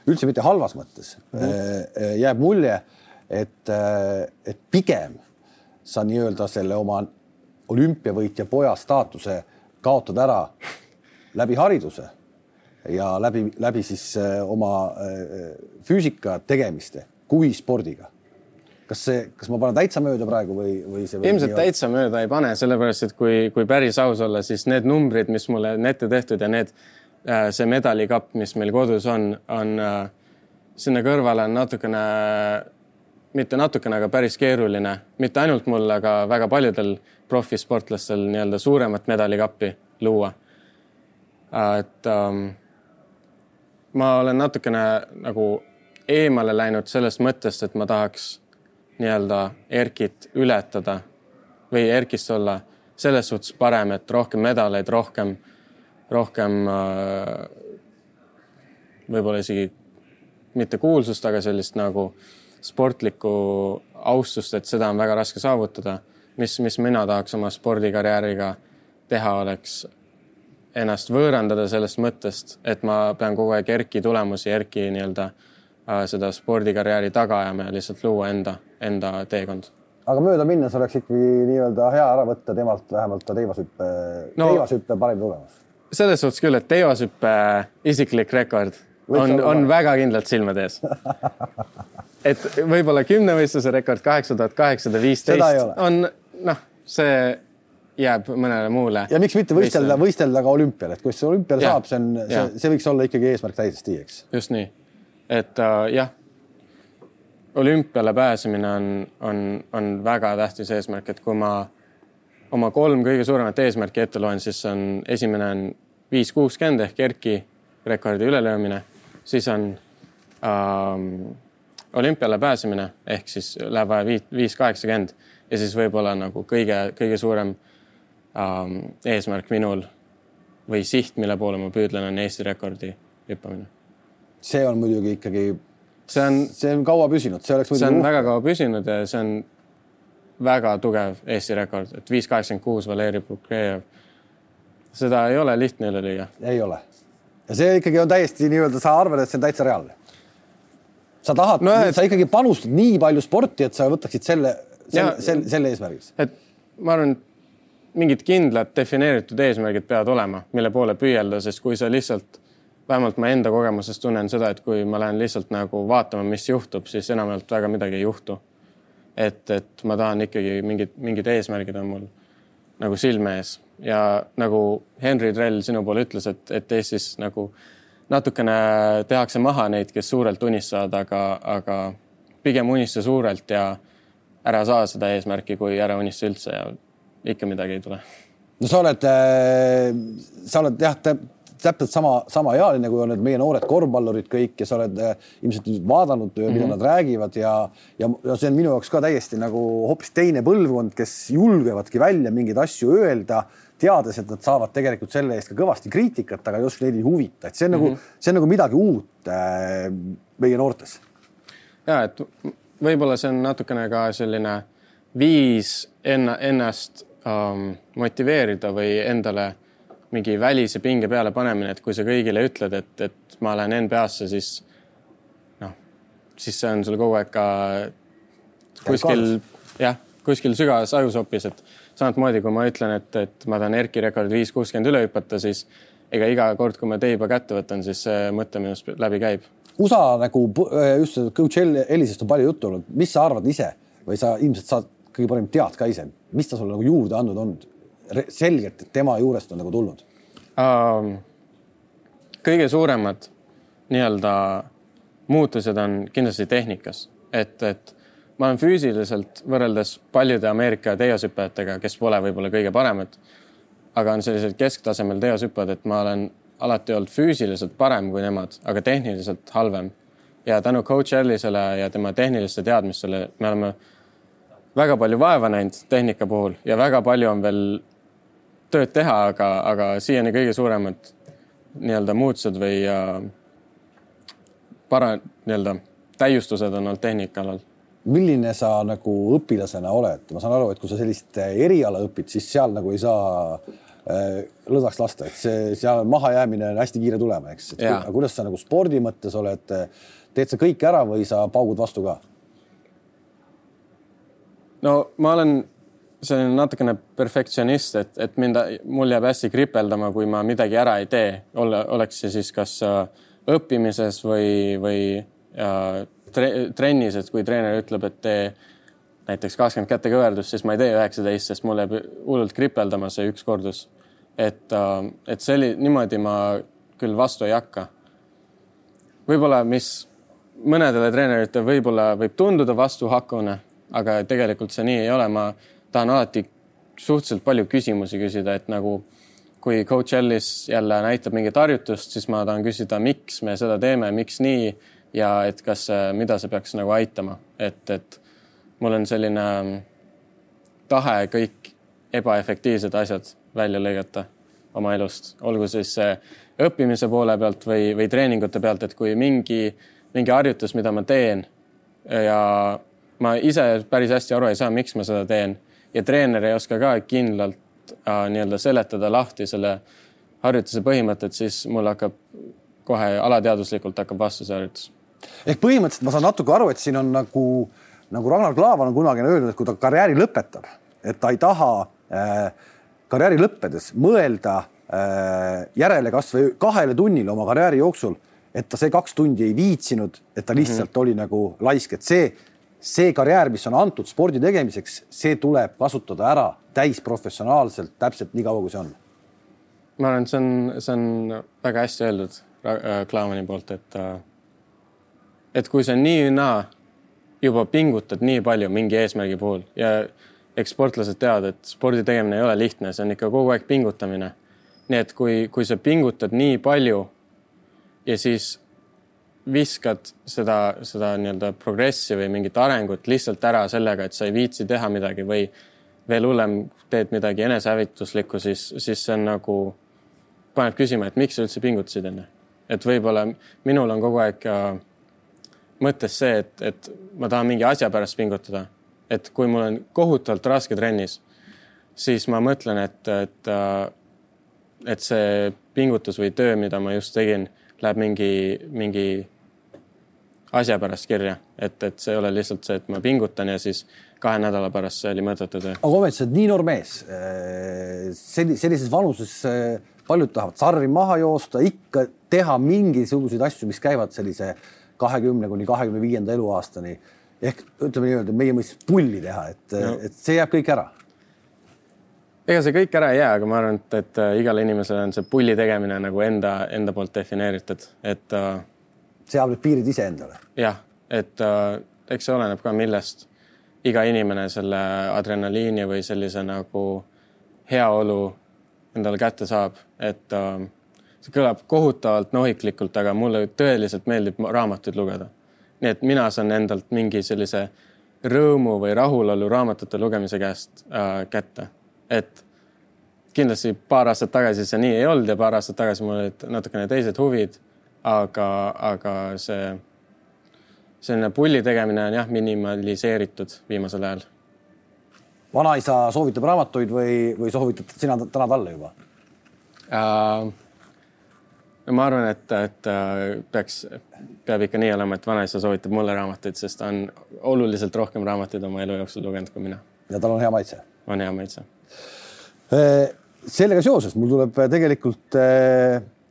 üldse mitte halvas mõttes mm -hmm. jääb mulje, et, et pigem sa nii-öelda selle oma olümpiavõitja poja staatuse kaotad ära läbi hariduse ja läbi, läbi siis äh, oma äh, füüsika tegemiste kui spordiga. kas see, kas ma panen täitsa mööda praegu või, või see? ilmselt täitsa mööda ei pane, sellepärast et kui, kui päris aus olla, siis need numbrid, mis mulle on ette tehtud ja need, äh, see medalikapp, mis meil kodus on, on sinna kõrvale on natukene, mitte natukene, aga päris keeruline, mitte ainult mul, aga väga paljudel profisportlastel nii-öelda suuremat medalikappi luua. et um, ma olen natukene nagu eemale läinud sellest mõttest, et ma tahaks nii-öelda Erkit ületada või Erkist olla selles suhtes parem, et rohkem medaleid, rohkem, rohkem äh, võib-olla isegi mitte kuulsust, aga sellist nagu sportlikku austust, et seda on väga raske saavutada. mis, mis mina tahaks oma spordikarjääriga teha, oleks ennast võõrandada sellest mõttest, et ma pean kogu aeg Erki tulemusi, Erki nii-öelda äh, seda spordikarjääri taga ajama ja lihtsalt luua enda, enda teekond. aga mööda minnes oleks ikkagi nii-öelda hea ära võtta temalt vähemalt teivashüppe no,, teivashüppe parim tulemus. selles suhtes küll, et teivashüppe isiklik rekord Võiks on, on väga kindlalt silmade ees et võib-olla kümnevõistluse rekord kaheksa tuhat kaheksasada viisteist on noh, see jääb mõnele muule. ja miks mitte võistelda, võistelda ka olümpial, et kui see olümpial saab, see on, see, see võiks olla ikkagi eesmärk täiesti, eks. just nii, et äh, jah, olümpiale pääsemine on, on, on väga tähtis eesmärk, et kui ma oma kolm kõige suuremat eesmärki ette loen, siis on esimene on viis kuuskümmend ehk Erki rekordi ülelöömine, siis on ähm, olümpiale pääsemine ehk siis läheb vaja viis, kaheksakümmend. Ja siis võib-olla nagu kõige-kõige suurem ähm, eesmärk minul või siht, mille poole ma püüdlen, on Eesti rekordi hüppamine. see on muidugi ikkagi, see on, see on kaua püsinud, see oleks. see on uhke. väga kaua püsinud ja see on väga tugev Eesti rekord, et viis kaheksakümmend kuus Valeri Bukrejev. seda ei ole lihtne üle lüüa. ei ole. ja see ikkagi on täiesti nii-öelda, sa arvad, et see on täitsa reaalne? sa tahad no,, et... sa ikkagi panustad nii palju sporti, et sa võtaksid selle, selle, selle, selle eesmärgiks? et ma arvan, et mingid kindlad defineeritud eesmärgid peavad olema, mille poole püüelda, sest kui sa lihtsalt, vähemalt ma enda kogemusest tunnen seda, et kui ma lähen lihtsalt nagu vaatama, mis juhtub, siis enamjaolt väga midagi ei juhtu. et, et ma tahan ikkagi mingid, mingid eesmärgid on mul nagu silme ees ja nagu Henry Drell sinu poole ütles, et, et Eestis nagu natukene tehakse maha neid, kes suurelt unistavad, aga, aga pigem unista suurelt ja ära saa seda eesmärki, kui ära unista üldse ja ikka midagi ei tule. no sa oled, äh, sa oled jah, täpselt sama, samaealine, kui on need meie noored korvpallurid kõik ja sa oled äh, ilmselt vaadanud, mida mm -hmm. nad räägivad ja, ja, ja see on minu jaoks ka täiesti nagu hoopis teine põlvkond, kes julgevadki välja mingeid asju öelda, teades, et nad saavad tegelikult selle eest ka kõvasti kriitikat, aga just neid ei huvita, et see on mm -hmm. nagu, mhm. see on nagu midagi uut äh, meie noortes. ja et võib-olla see on natukene ka selline viis enna, ennast um, motiveerida või endale mingi välise pinge peale panemine, et kui sa kõigile ütled, et, et ma lähen NBA-sse, siis noh, siis see on sul kogu aeg ka kuskil jah, kuskil sügavas ajusopis, et samamoodi kui ma ütlen, et, et ma tahan Erki rekordit viis kuuskümmend üle hüpata, siis ega iga kord, kui ma teiba kätte võtan, siis see mõte minust läbi käib. USA nagu just coach Ellisest on palju juttu olnud, mis sa arvad ise? Või sa ilmselt saad kõige parem tead ka ise, mis ta sulle nagu juurde andnud on? selgelt, et tema juurest on nagu tulnud um,? kõige suuremad nii-öelda muutused on kindlasti tehnikas, et, et ma olen füüsiliselt võrreldes paljude Ameerika teosüppajatega, kes pole võib-olla kõige paremad, aga on sellised kesktasemel teosüppajad, et ma olen alati olnud füüsiliselt parem kui nemad, aga tehniliselt halvem. ja tänu coach Ellisele ja tema tehniliste teadmistele me oleme väga palju vaeva näinud tehnika puhul ja väga palju on veel tööd teha, aga, aga siiani kõige suuremad nii-öelda muutused või äh, para-, nii-öelda täiustused on olnud tehnika alal. milline sa nagu õpilasena oled, ma saan aru, et kui sa sellist eriala õpid, siis seal nagu ei saa äh, lõdvaks lasta, et see seal mahajäämine on hästi kiire tulema, eks. aga kuidas sa nagu spordi mõttes oled, teed sa kõik ära või sa paugud vastu ka? No ma olen selline natukene perfektsionist, et, et mind, mul jääb hästi kripeldama, kui ma midagi ära ei tee, ole, oleks see siis kas äh, õppimises või, või äh, tre, trennis, et kui treener ütleb, et tee näiteks kakskümmend kätekõverdust, siis ma ei tee üheksateist, sest mul jääb hullult kripeldama see üks kordus. et, äh, et see oli niimoodi ma küll vastu ei hakka. võib-olla, mis mõnedele treeneritele võib-olla võib tunduda vastuhakkune, aga tegelikult see nii ei ole, ma tahan alati suhteliselt palju küsimusi küsida, et nagu kui coach Ellis jälle näitab mingit harjutust, siis ma tahan küsida, miks me seda teeme, miks nii ja et kas, mida see peaks nagu aitama, et, et mul on selline tahe kõik ebaefektiivsed asjad välja lõigata oma elust, olgu siis õppimise poole pealt või, või treeningute pealt, et kui mingi, mingi harjutus, mida ma teen ja ma ise päris hästi aru ei saa, miks ma seda teen ja treener ei oska ka kindlalt äh, nii-öelda seletada lahti selle harjutuse põhimõtet, siis mul hakkab kohe alateaduslikult hakkab vastu see harjutus. ehk põhimõtteliselt ma saan natuke aru, et siin on nagu, nagu Ragnar Klavan on kunagi öelnud, et kui ta karjääri lõpetab, et ta ei taha äh, karjääri lõppedes mõelda äh, järele kasvõi kahele tunnile oma karjääri jooksul, et ta see kaks tundi ei viitsinud, et ta lihtsalt mm -hmm. oli nagu laisk, et see see karjäär, mis on antud spordi tegemiseks, see tuleb kasutada ära täisprofessionaalselt, täpselt nii kaua, kui see on. ma arvan, et see on, see on väga hästi öeldud äh, Klaavani poolt, et äh, et kui sa nii või naa juba pingutad nii palju mingi eesmärgi puhul ja eks sportlased teavad, et spordi tegemine ei ole lihtne, see on ikka kogu aeg pingutamine. nii et kui, kui sa pingutad nii palju ja siis viskad seda, seda nii-öelda progressi või mingit arengut lihtsalt ära sellega, et sa ei viitsi teha midagi või veel hullem, teed midagi enesehävituslikku, siis, siis see on nagu, paneb küsima, et miks sa üldse pingutasid enne. et võib-olla minul on kogu aeg äh, mõttes see, et, et ma tahan mingi asja pärast pingutada. et kui mul on kohutavalt raske trennis, siis ma mõtlen, et, et, äh, et see pingutus või töö, mida ma just tegin läheb mingi, mingi asja pärast kirja, et, et see ei ole lihtsalt see, et ma pingutan ja siis kahe nädala pärast see oli mõttetu töö. aga ometi sa oled nii noor mees. selli-, sellises vanuses paljud tahavad sarvi maha joosta, ikka teha mingisuguseid asju, mis käivad sellise kahekümne kuni kahekümne viienda eluaastani. ehk ütleme nii-öelda meie mõistes pulli teha, et no., et see jääb kõik ära. ega see kõik ära ei jää, aga ma arvan, et, et igale inimesele on see pulli tegemine nagu enda, enda poolt defineeritud, et uh, seab need piirid iseendale. jah, et äh, eks see oleneb ka, millest iga inimene selle adrenaliini või sellise nagu heaolu endale kätte saab, et äh, see kõlab kohutavalt nohiklikult, aga mulle tõeliselt meeldib raamatuid lugeda. nii et mina saan endalt mingi sellise rõõmu või rahulolu raamatute lugemise käest äh, kätte, et kindlasti paar aastat tagasi see nii ei olnud ja paar aastat tagasi mul olid natukene teised huvid aga, aga see selline pulli tegemine on jah, minimaliseeritud viimasel ajal. vanaisa soovitab raamatuid või, või soovitad sina täna talle juba uh,? no ma arvan, et, et äh, peaks, peab ikka nii olema, et vanaisa soovitab mulle raamatuid, sest ta on oluliselt rohkem raamatuid oma elu jooksul lugenud kui mina. ja tal on hea maitse? on hea maitse. Äh, sellega seoses mul tuleb tegelikult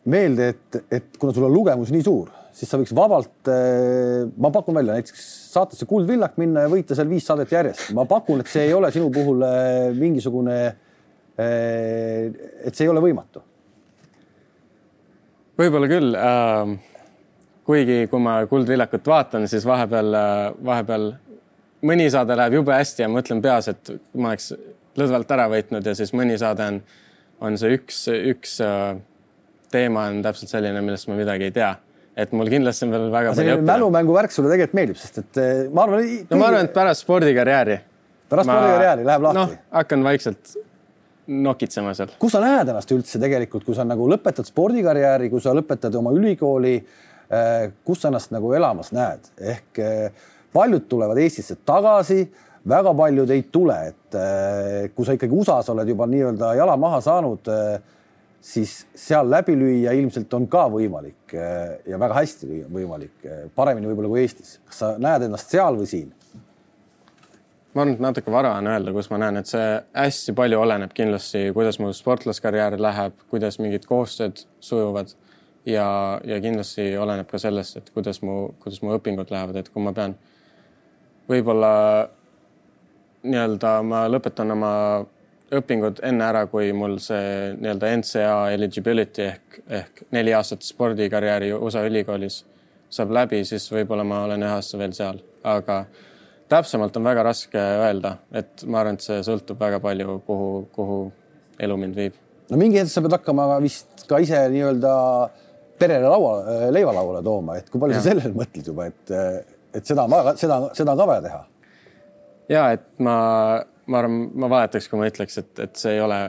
meelde, et, et kuna sul on lugemus nii suur, siis sa võiks vabalt, eh, ma pakun välja näiteks saatesse Kuldvillak minna ja võita seal viis saadet järjest. ma pakun, et see ei ole sinu puhul eh, mingisugune, eh, et see ei ole võimatu. võib-olla küll äh,. kuigi kui ma Kuldvillakut vaatan, siis vahepeal, vahepeal mõni saade läheb jube hästi ja mõtlen peas, et ma oleks lõdvalt ära võitnud ja siis mõni saade on, on see üks, üks äh, teema on täpselt selline, millest ma midagi ei tea et mul kindlasti on veel väga palju õppida. mälumängu värk sulle tegelikult meeldib, sest et eh, ma arvan. no ma arvan, et pärast spordikarjääri. pärast ma... spordikarjääri läheb lahti no,? hakkan vaikselt nokitsema seal. kus sa näed ennast üldse tegelikult, kui sa nagu lõpetad spordikarjääri, kui sa lõpetad oma ülikooli, eh, kus sa ennast nagu elamas näed, ehk eh, paljud tulevad Eestisse tagasi, väga paljud ei tule, et kui sa ikkagi USA-s oled juba nii-öelda jala maha saanud siis seal läbi lüüa ilmselt on ka võimalik eh, ja väga hästi võimalik, eh, paremini võib-olla kui Eestis. kas sa näed ennast seal või siin? ma arvan, et natuke vara on öelda, kus ma näen, et see hästi palju oleneb kindlasti, kuidas mu sportlaskarjäär läheb, kuidas mingid koostööd sujuvad ja, ja kindlasti oleneb ka sellest, et kuidas mu, kuidas mu õpingud lähevad, et kui ma pean võib-olla nii-öelda ma lõpetan oma õpingud enne ära, kui mul see nii-öelda NCA eligibility ehk, ehk neli aastat spordikarjääri USA ülikoolis saab läbi, siis võib-olla ma olen ühe aasta veel seal, aga täpsemalt on väga raske öelda, et ma arvan, et see sõltub väga palju, kuhu, kuhu elu mind viib. no mingi hetk sa pead hakkama vist ka ise nii-öelda perele laua, leivalauale tooma, et kui palju ja. sa sellele mõtled juba, et, et seda on vaja, seda, seda on ka vaja teha? ja et ma ma arvan, ma valetaks, kui ma ütleks, et, et see ei ole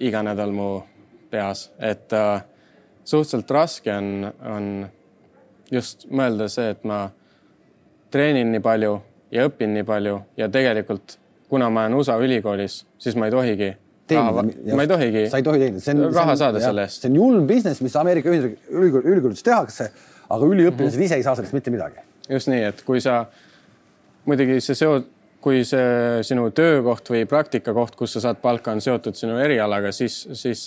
iga nädal mu peas, et äh, suhteliselt raske on, on just mõelda see, et ma treenin nii palju ja õpin nii palju ja tegelikult kuna ma olen USA ülikoolis, siis ma ei tohigi raha, ma ei tohigi. sa ei tohi teenida, see on raha saada selle eest. see on julm business, mis Ameerika ülikoolides tehakse, aga üliõpilased mm -hmm. ise ei saa sellest mitte midagi. just nii, et kui sa muidugi see seos kui see sinu töökoht või praktikakoht, kus sa saad palka, on seotud sinu erialaga, siis, siis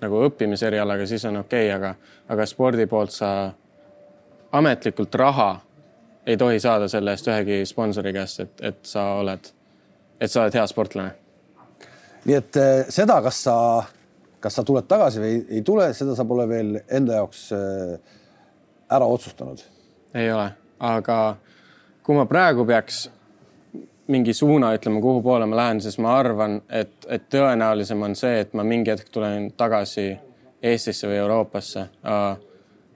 nagu õppimise erialaga, siis on okei okay,, aga, aga spordi poolt sa ametlikult raha ei tohi saada selle eest ühegi sponsori käest, et, et sa oled, et sa oled hea sportlane. nii et eh, seda, kas sa, kas sa tuled tagasi või ei, ei tule, seda sa pole veel enda jaoks eh, ära otsustanud? ei ole, aga kui ma praegu peaks mingi suuna, ütleme, kuhu poole ma lähen, siis ma arvan, et, et tõenäolisem on see, et ma mingi hetk tulen tagasi Eestisse või Euroopasse.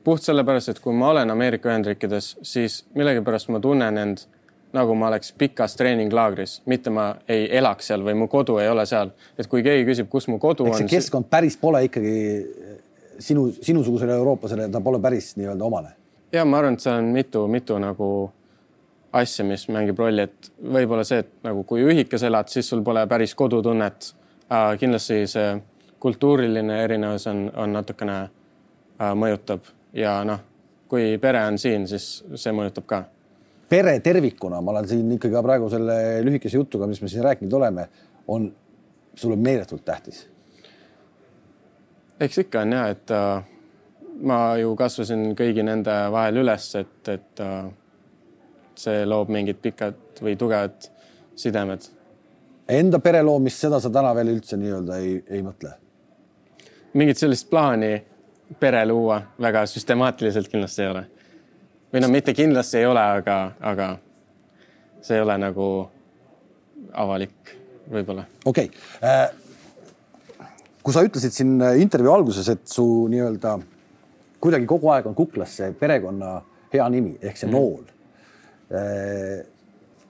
puht sellepärast, et kui ma olen Ameerika Ühendriikides, siis millegipärast ma tunnen end nagu ma oleks pikas treeninglaagris, mitte ma ei elaks seal või mu kodu ei ole seal. et kui keegi küsib, kus mu kodu Eks on. keskkond päris pole ikkagi sinu, sinusugusele eurooplasele, ta pole päris nii-öelda omane. ja ma arvan, et seal on mitu, mitu nagu asja, mis mängib rolli, et võib-olla see, et nagu kui ühikas elad, siis sul pole päris kodutunnet äh,. kindlasti see kultuuriline erinevus on, on natukene äh, mõjutab ja noh, kui pere on siin, siis see mõjutab ka. pere tervikuna, ma olen siin ikkagi praegu selle lühikese jutuga, mis me siin rääkinud oleme, on sulle meeletult tähtis. eks ikka on ja, et äh, ma ju kasvasin kõigi nende vahel üles, et, et äh, see loob mingid pikad või tugevad sidemed. Enda pere loomist, seda sa täna veel üldse nii-öelda ei, ei mõtle? mingit sellist plaani pere luua väga süstemaatiliselt kindlasti ei ole. või no mitte kindlasti ei ole, aga, aga see ei ole nagu avalik võib-olla. okei okay. äh,. kui sa ütlesid siin intervjuu alguses, et su nii-öelda kuidagi kogu aeg on kuklas see perekonna hea nimi ehk see mm. nool äh,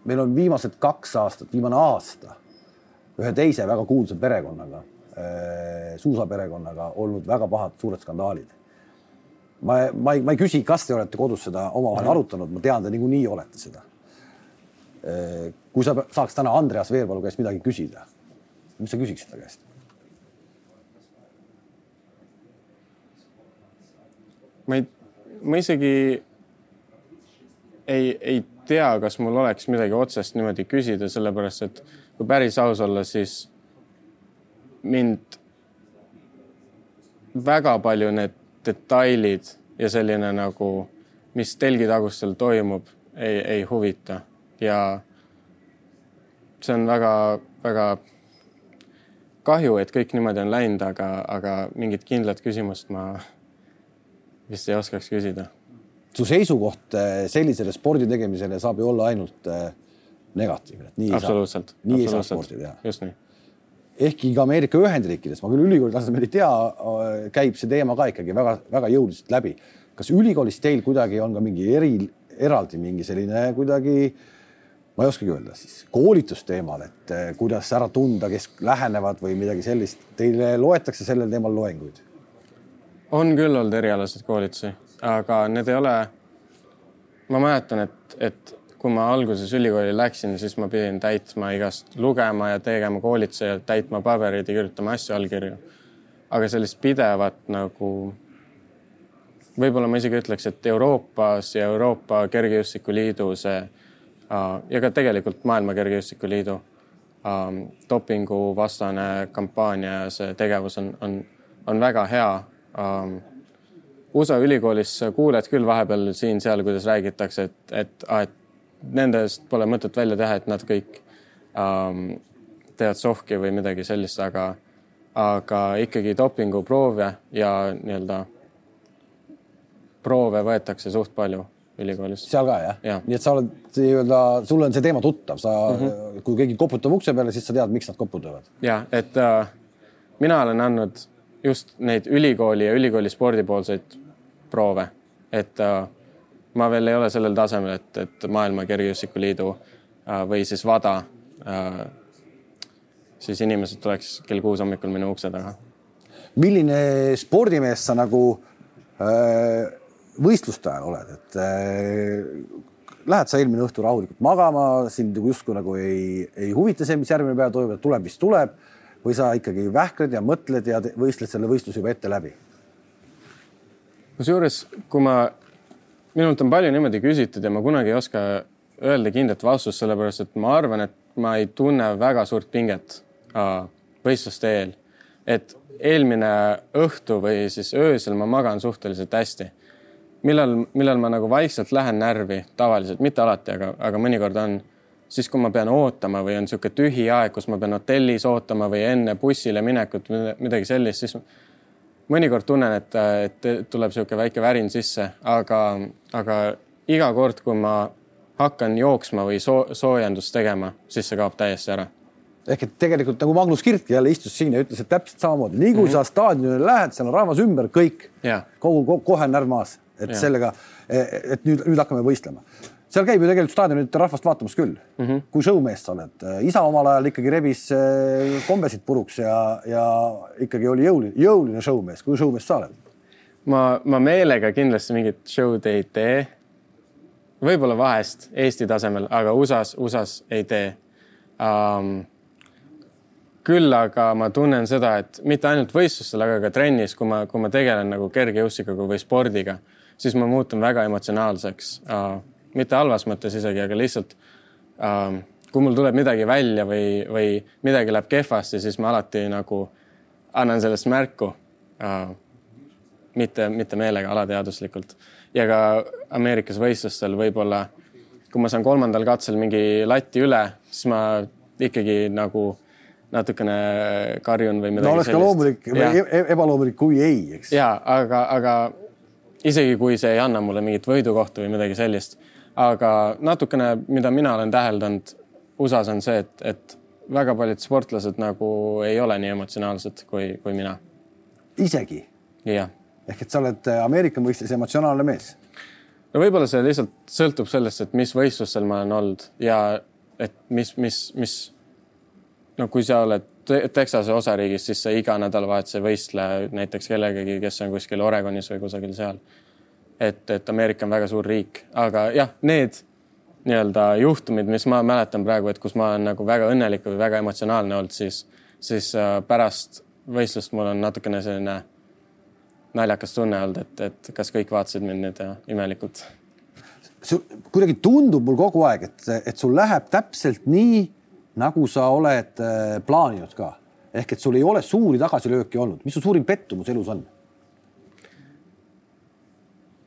meil on viimased kaks aastat, viimane aasta ühe teise väga kuulsa perekonnaga, äh, suusaperekonnaga olnud väga pahad suured skandaalid. ma, ma ei, ma ei küsi, kas te olete kodus seda omavahel arutanud, ma tean, te niikuinii olete seda. Äh, kui sa saaks täna Andreas Veerpalu käest midagi küsida, mis sa küsiksid ta käest? ma ei, ma isegi ei, ei tea, kas mul oleks midagi otsest niimoodi küsida, sellepärast et kui päris aus olla, siis mind väga palju need detailid ja selline nagu, mis telgitagustel toimub, ei, ei huvita. Ja see on väga-väga kahju, et kõik niimoodi on läinud, aga, aga mingit kindlat küsimust ma vist ei oskaks küsida su seisukoht eh, sellisele spordi tegemisele saab ju olla ainult eh, negatiivne. absoluutselt. nii ei saa sporti teha. just nii. ehkki ka Ameerika Ühendriikides, ma küll ülikooli tasemel ei tea, eh, käib see teema ka ikkagi väga-väga jõuliselt läbi. kas ülikoolis teil kuidagi on ka mingi eri, eraldi mingi selline kuidagi, ma ei oskagi öelda siis, koolitusteemal, et kuidas ära tunda, kes lähenevad või midagi sellist. Teile loetakse sellel teemal loenguid? on küll olnud erialaseid koolitusi aga need ei ole. ma mäletan, et, et kui ma alguses ülikooli läksin, siis ma pidin täitma igast lugema ja tegema koolitusi ja täitma pabereid ja kirjutama asju allkirju. aga sellist pidevat nagu, võib-olla ma isegi ütleks, et Euroopas ja Euroopa Kergejõustikuliidu see ja ka tegelikult Maailma Kergejõustikuliidu um, dopinguvastane kampaania ja see tegevus on, on, on väga hea um, USA ülikoolis kuuled küll vahepeal siin-seal, kuidas räägitakse, et, et, et nendest pole mõtet välja teha, et nad kõik ähm, teevad sohki või midagi sellist, aga, aga ikkagi dopinguproove ja nii-öelda proove võetakse suht palju ülikoolis. seal ka jah ja.? nii et sa oled nii-öelda, sulle on see teema tuttav, sa mm, -hmm. kui keegi koputab ukse peale, siis sa tead, miks nad koputavad. ja et äh, mina olen andnud just neid ülikooli ja ülikooli spordipoolseid proove, et äh, ma veel ei ole sellel tasemel, et, et Maailma Kergejõustikuliidu äh, või siis WADA äh, siis inimesed tuleks kell kuus hommikul minu ukse taga. milline spordimees sa nagu võistluste ajal oled, et äh, lähed sa eelmine õhtu rahulikult magama, sind justkui nagu ei, ei huvita see, mis järgmine päev toimub, tuleb, mis tuleb või sa ikkagi vähkled ja mõtled ja võistled selle võistluse juba ette läbi kusjuures, kui ma, minult on palju niimoodi küsitud ja ma kunagi ei oska öelda kindlat vastust, sellepärast et ma arvan, et ma ei tunne väga suurt pinget võistluste eel. et eelmine õhtu või siis öösel ma magan suhteliselt hästi. millal, millal ma nagu vaikselt lähen närvi tavaliselt, mitte alati, aga, aga mõnikord on siis, kui ma pean ootama või on niisugune tühi aeg, kus ma pean hotellis ootama või enne bussile minekut, midagi sellist, siis mõnikord tunnen, et, et tuleb niisugune väike värin sisse, aga, aga iga kord, kui ma hakkan jooksma või soo, soojendust tegema, siis see kaob täiesti ära. ehk et tegelikult nagu Magnus Kirt jälle istus siin ja ütles, et täpselt samamoodi, nii kui mm -hmm. sa staadionile lähed, seal on rahvas ümber, kõik, kogu, kogu, kohe närv maas, et ja. sellega, et nüüd, nüüd hakkame võistlema seal käib ju tegelikult staadionit rahvast vaatamas küll mm. -hmm. kui showmees sa oled, isa omal ajal ikkagi rebis eh, kombesid puruks ja, ja ikkagi oli jõuline, jõuline showmees. kui showmees sa oled? ma, ma meelega kindlasti mingit show'd ei tee. võib-olla vahest Eesti tasemel, aga USA-s, USA-s ei tee um,. küll aga ma tunnen seda, et mitte ainult võistlustel, aga ka trennis, kui ma, kui ma tegelen nagu kergejõustikuga või spordiga siis ma muutun väga emotsionaalseks uh,. Mitte halvas mõttes isegi, aga lihtsalt uh, kui mul tuleb midagi välja või, või midagi läheb kehvasti, siis ma alati nagu annan sellest märku uh, mitte, mitte meelega, alateaduslikult. ja ka Ameerikas võistlustel võib-olla, kui ma saan kolmandal katsel mingi lati üle, siis ma ikkagi nagu natukene karjun või midagi no oleks ka loomulik või e-, e ebaloomulik, kui ei, eks. ja aga, aga isegi kui see ei anna mulle mingit võidukohta või midagi sellist, aga natukene, mida mina olen täheldanud USA-s on see, et, et väga paljud sportlased nagu ei ole nii emotsionaalsed kui, kui mina. isegi? jah ehk et sa oled äh, Ameerika mõistes emotsionaalne mees. no võib-olla see lihtsalt sõltub sellest, et mis võistlustel ma olen olnud ja et mis, mis, mis no kui sa oled Texase osariigis, siis sa iga nädalavahetus ei võistle näiteks kellegagi, kes on kuskil Oregonis või kusagil seal. Et, et Ameerika on väga suur riik, aga jah, need nii-öelda juhtumid, mis ma mäletan praegu, et kus ma olen nagu väga õnnelik või väga emotsionaalne olnud, siis, siis äh, pärast võistlust mul on natukene selline naljakas tunne olnud, et, et kas kõik vaatasid mind nüüd imelikult. kuidagi tundub mul kogu aeg, et, et sul läheb täpselt nii, nagu sa oled äh, plaaninud ka. ehk et sul ei ole suuri tagasilööke olnud. mis su suurim pettumus elus on?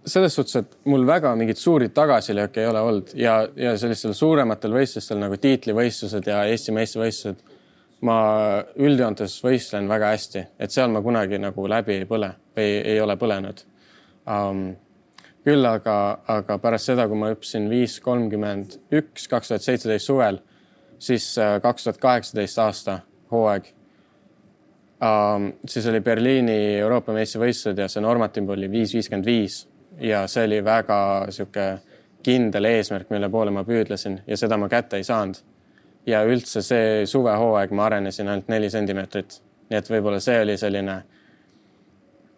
Selles suhtes, et mul väga mingeid suuri tagasilööke ei ole olnud ja, ja sellistel suurematel võistlustel nagu tiitlivõistlused ja Eesti meistrivõistlused ma üldjoontes võistlen väga hästi, et seal ma kunagi nagu läbi ei põle või ei ole põlenud um,. küll aga, aga pärast seda, kui ma hüppasin viis kolmkümmend üks, kaks tuhat seitseteist suvel, siis äh, kaks tuhat kaheksateist aasta hooaeg um,. siis oli Berliini Euroopa meistrivõistlused ja see normatiiv oli viis viiskümmend viis ja see oli väga sihuke kindel eesmärk, mille poole ma püüdlesin ja seda ma kätte ei saanud ja üldse see suvehooaeg ma arenesin ainult neli sentimeetrit. nii et võib-olla see oli selline,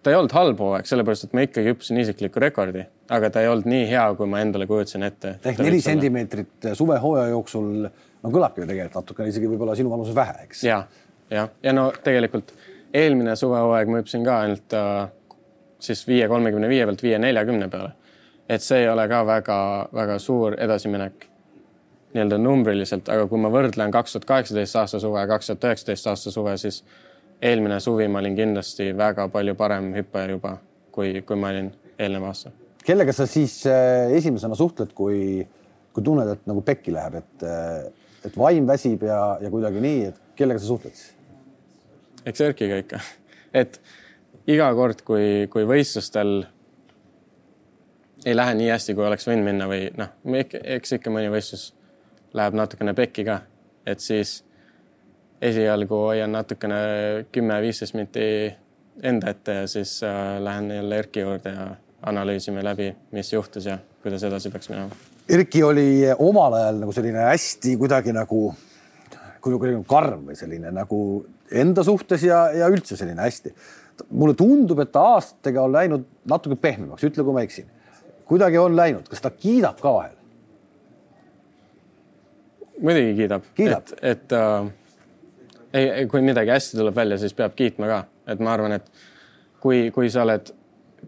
ta ei olnud halb hooaeg, sellepärast et ma ikkagi hüppasin isikliku rekordi, aga ta ei olnud nii hea, kui ma endale kujutasin ette. ehk neli sentimeetrit suvehooaja jooksul, no kõlabki ju tegelikult natukene isegi võib-olla sinu vanuses vähe, eks? ja, jah, ja no tegelikult eelmine suvehooaeg ma hüppasin ka ainult äh, siis viie kolmekümne viie pealt viie neljakümne peale. et see ei ole ka väga-väga suur edasiminek nii-öelda numbriliselt, aga kui ma võrdlen kaks tuhat kaheksateist aasta suve, kaks tuhat üheksateist aasta suve, siis eelmine suvi ma olin kindlasti väga palju parem hüppaja juba, kui, kui ma olin eelnev aasta. kellega sa siis äh, esimesena suhtled, kui, kui tunned, et nagu pekki läheb, et, äh, et vaim väsib ja, ja kuidagi nii, et kellega sa suhtled siis? eks Erkiga ikka, et iga kord, kui, kui võistlustel ei lähe nii hästi, kui oleks võinud minna või noh, eks ikka mõni võistlus läheb natukene pekki ka, et siis esialgu hoian natukene kümme-viisteist minti enda ette ja siis äh, lähen jälle Erki juurde ja analüüsime läbi, mis juhtus ja kuidas edasi peaks minema. Erki oli omal ajal nagu selline hästi kuidagi nagu, kuidagi nagu karm või selline nagu enda suhtes ja, ja üldse selline hästi. Mulle tundub, et ta aastatega on läinud natuke pehmemaks, ütle, kui ma eksin. kuidagi on läinud, kas ta kiidab ka vahel? muidugi kiidab, kiidab., et, et äh, ei, kui midagi hästi tuleb välja, siis peab kiitma ka, et ma arvan, et kui, kui sa oled,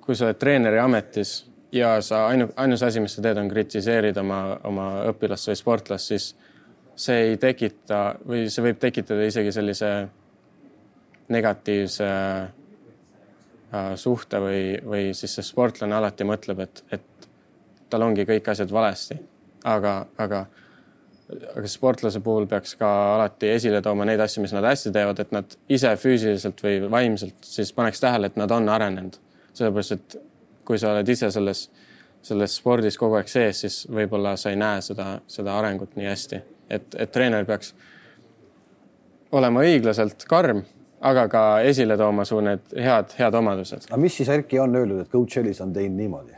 kui sa oled treeneri ametis ja sa ainu, ainus asi, mis sa teed, on kritiseerida oma, oma õpilast või sportlast, siis see ei tekita või see võib tekitada isegi sellise negatiivse äh, suhte või, või siis see sportlane alati mõtleb, et, et tal ongi kõik asjad valesti. aga, aga aga sportlase puhul peaks ka alati esile tooma neid asju, mis nad hästi teevad, et nad ise füüsiliselt või vaimselt siis paneks tähele, et nad on arenenud. sellepärast, et kui sa oled ise selles, selles spordis kogu aeg sees, siis võib-olla sa ei näe seda, seda arengut nii hästi, et, et treener peaks olema õiglaselt karm, aga ka esile tooma su need head, head omadused. aga mis siis Erki on öelnud, et coach Ellis on teinud niimoodi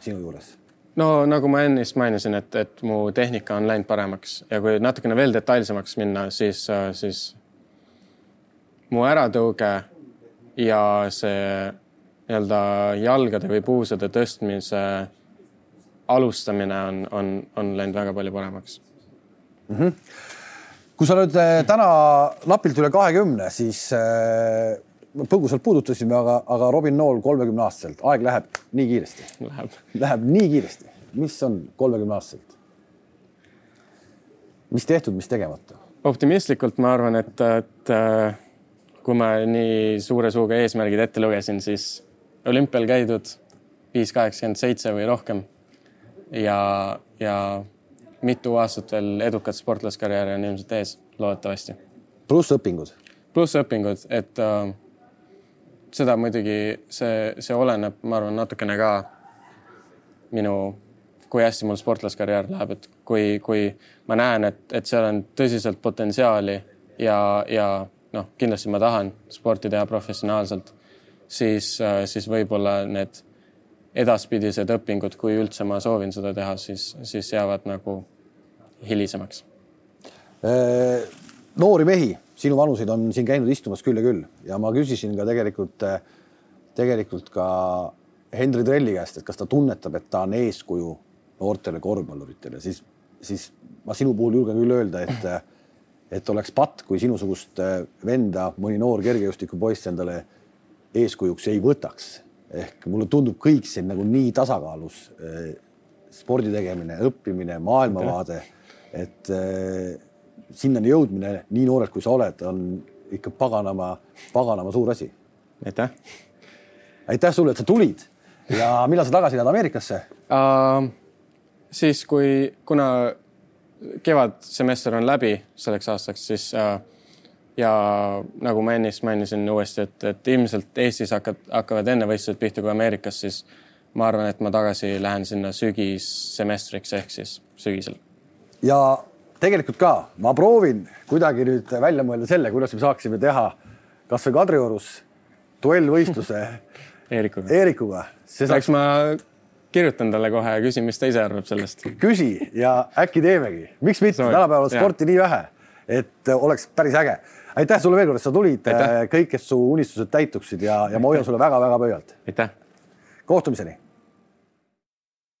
sinu juures? no nagu ma ennist mainisin, et, et mu tehnika on läinud paremaks ja kui natukene veel detailsemaks minna, siis, siis mu äratõuge ja see nii-öelda jalgade või puusade tõstmise alustamine on, on, on läinud väga palju paremaks mm. -hmm. Kui sa nüüd äh, täna napilt üle kahekümne, siis äh, põgusalt puudutasime, aga, aga Robin Nool kolmekümne aastaselt, aeg läheb nii kiiresti. Läheb. Läheb nii kiiresti. mis on kolmekümne aastaselt? mis tehtud, mis tegemata? optimistlikult ma arvan, et, et äh, kui ma nii suure suuga eesmärgid ette lugesin, siis olümpial käidud viis kaheksakümmend seitse või rohkem. ja, ja mitu aastat veel edukat sportlaskarjääri on ilmselt ees, loodetavasti. pluss õpingud. pluss õpingud, et äh, seda muidugi see, see oleneb, ma arvan, natukene ka minu, kui hästi mul sportlaskarjäär läheb, et kui, kui ma näen, et, et seal on tõsiselt potentsiaali ja, ja noh, kindlasti ma tahan sporti teha professionaalselt, siis, siis võib-olla need edaspidised õpingud, kui üldse ma soovin seda teha, siis, siis jäävad nagu hilisemaks. Äh, noori mehi, sinu vanuseid on siin käinud istumas küll ja küll ja ma küsisin ka tegelikult, tegelikult ka Henri Trelli käest, et kas ta tunnetab, et ta on eeskuju noortele korvpalluritele, siis, siis ma sinu puhul julgen küll öelda, et et oleks patt, kui sinusugust venda mõni noor kergejõustikupoiss endale eeskujuks ei võtaks. ehk mulle tundub kõik siin nagu nii tasakaalus. spordi tegemine, õppimine, maailmavaade, et sinnani jõudmine nii noorelt, kui sa oled, on ikka paganama, paganama suur asi. aitäh. aitäh sulle, et sa tulid ja millal sa tagasi lähed Ameerikasse uh,? siis, kui, kuna kevadsemester on läbi selleks aastaks, siis uh, ja nagu ma ennist mainisin uuesti, et, et ilmselt Eestis hakkab, hakkavad enne võistlused pihta kui Ameerikas, siis ma arvan, et ma tagasi lähen sinna sügissemestriks ehk siis sügisel. Ja tegelikult ka ma proovin kuidagi nüüd välja mõelda selle, kuidas me saaksime teha kasvõi Kadriorus duellvõistluse Eerikuga. Eerikuga. Saaks... ma kirjutan talle kohe ja küsin, mis ta ise arvab sellest. küsi ja äkki teemegi, miks mitte, tänapäeval on sporti nii vähe, et oleks päris äge. aitäh sulle veel kord, et sa tulid, kõik, kes su unistused täituksid ja, ja ma hoian sulle väga-väga pöialt. aitäh. kohtumiseni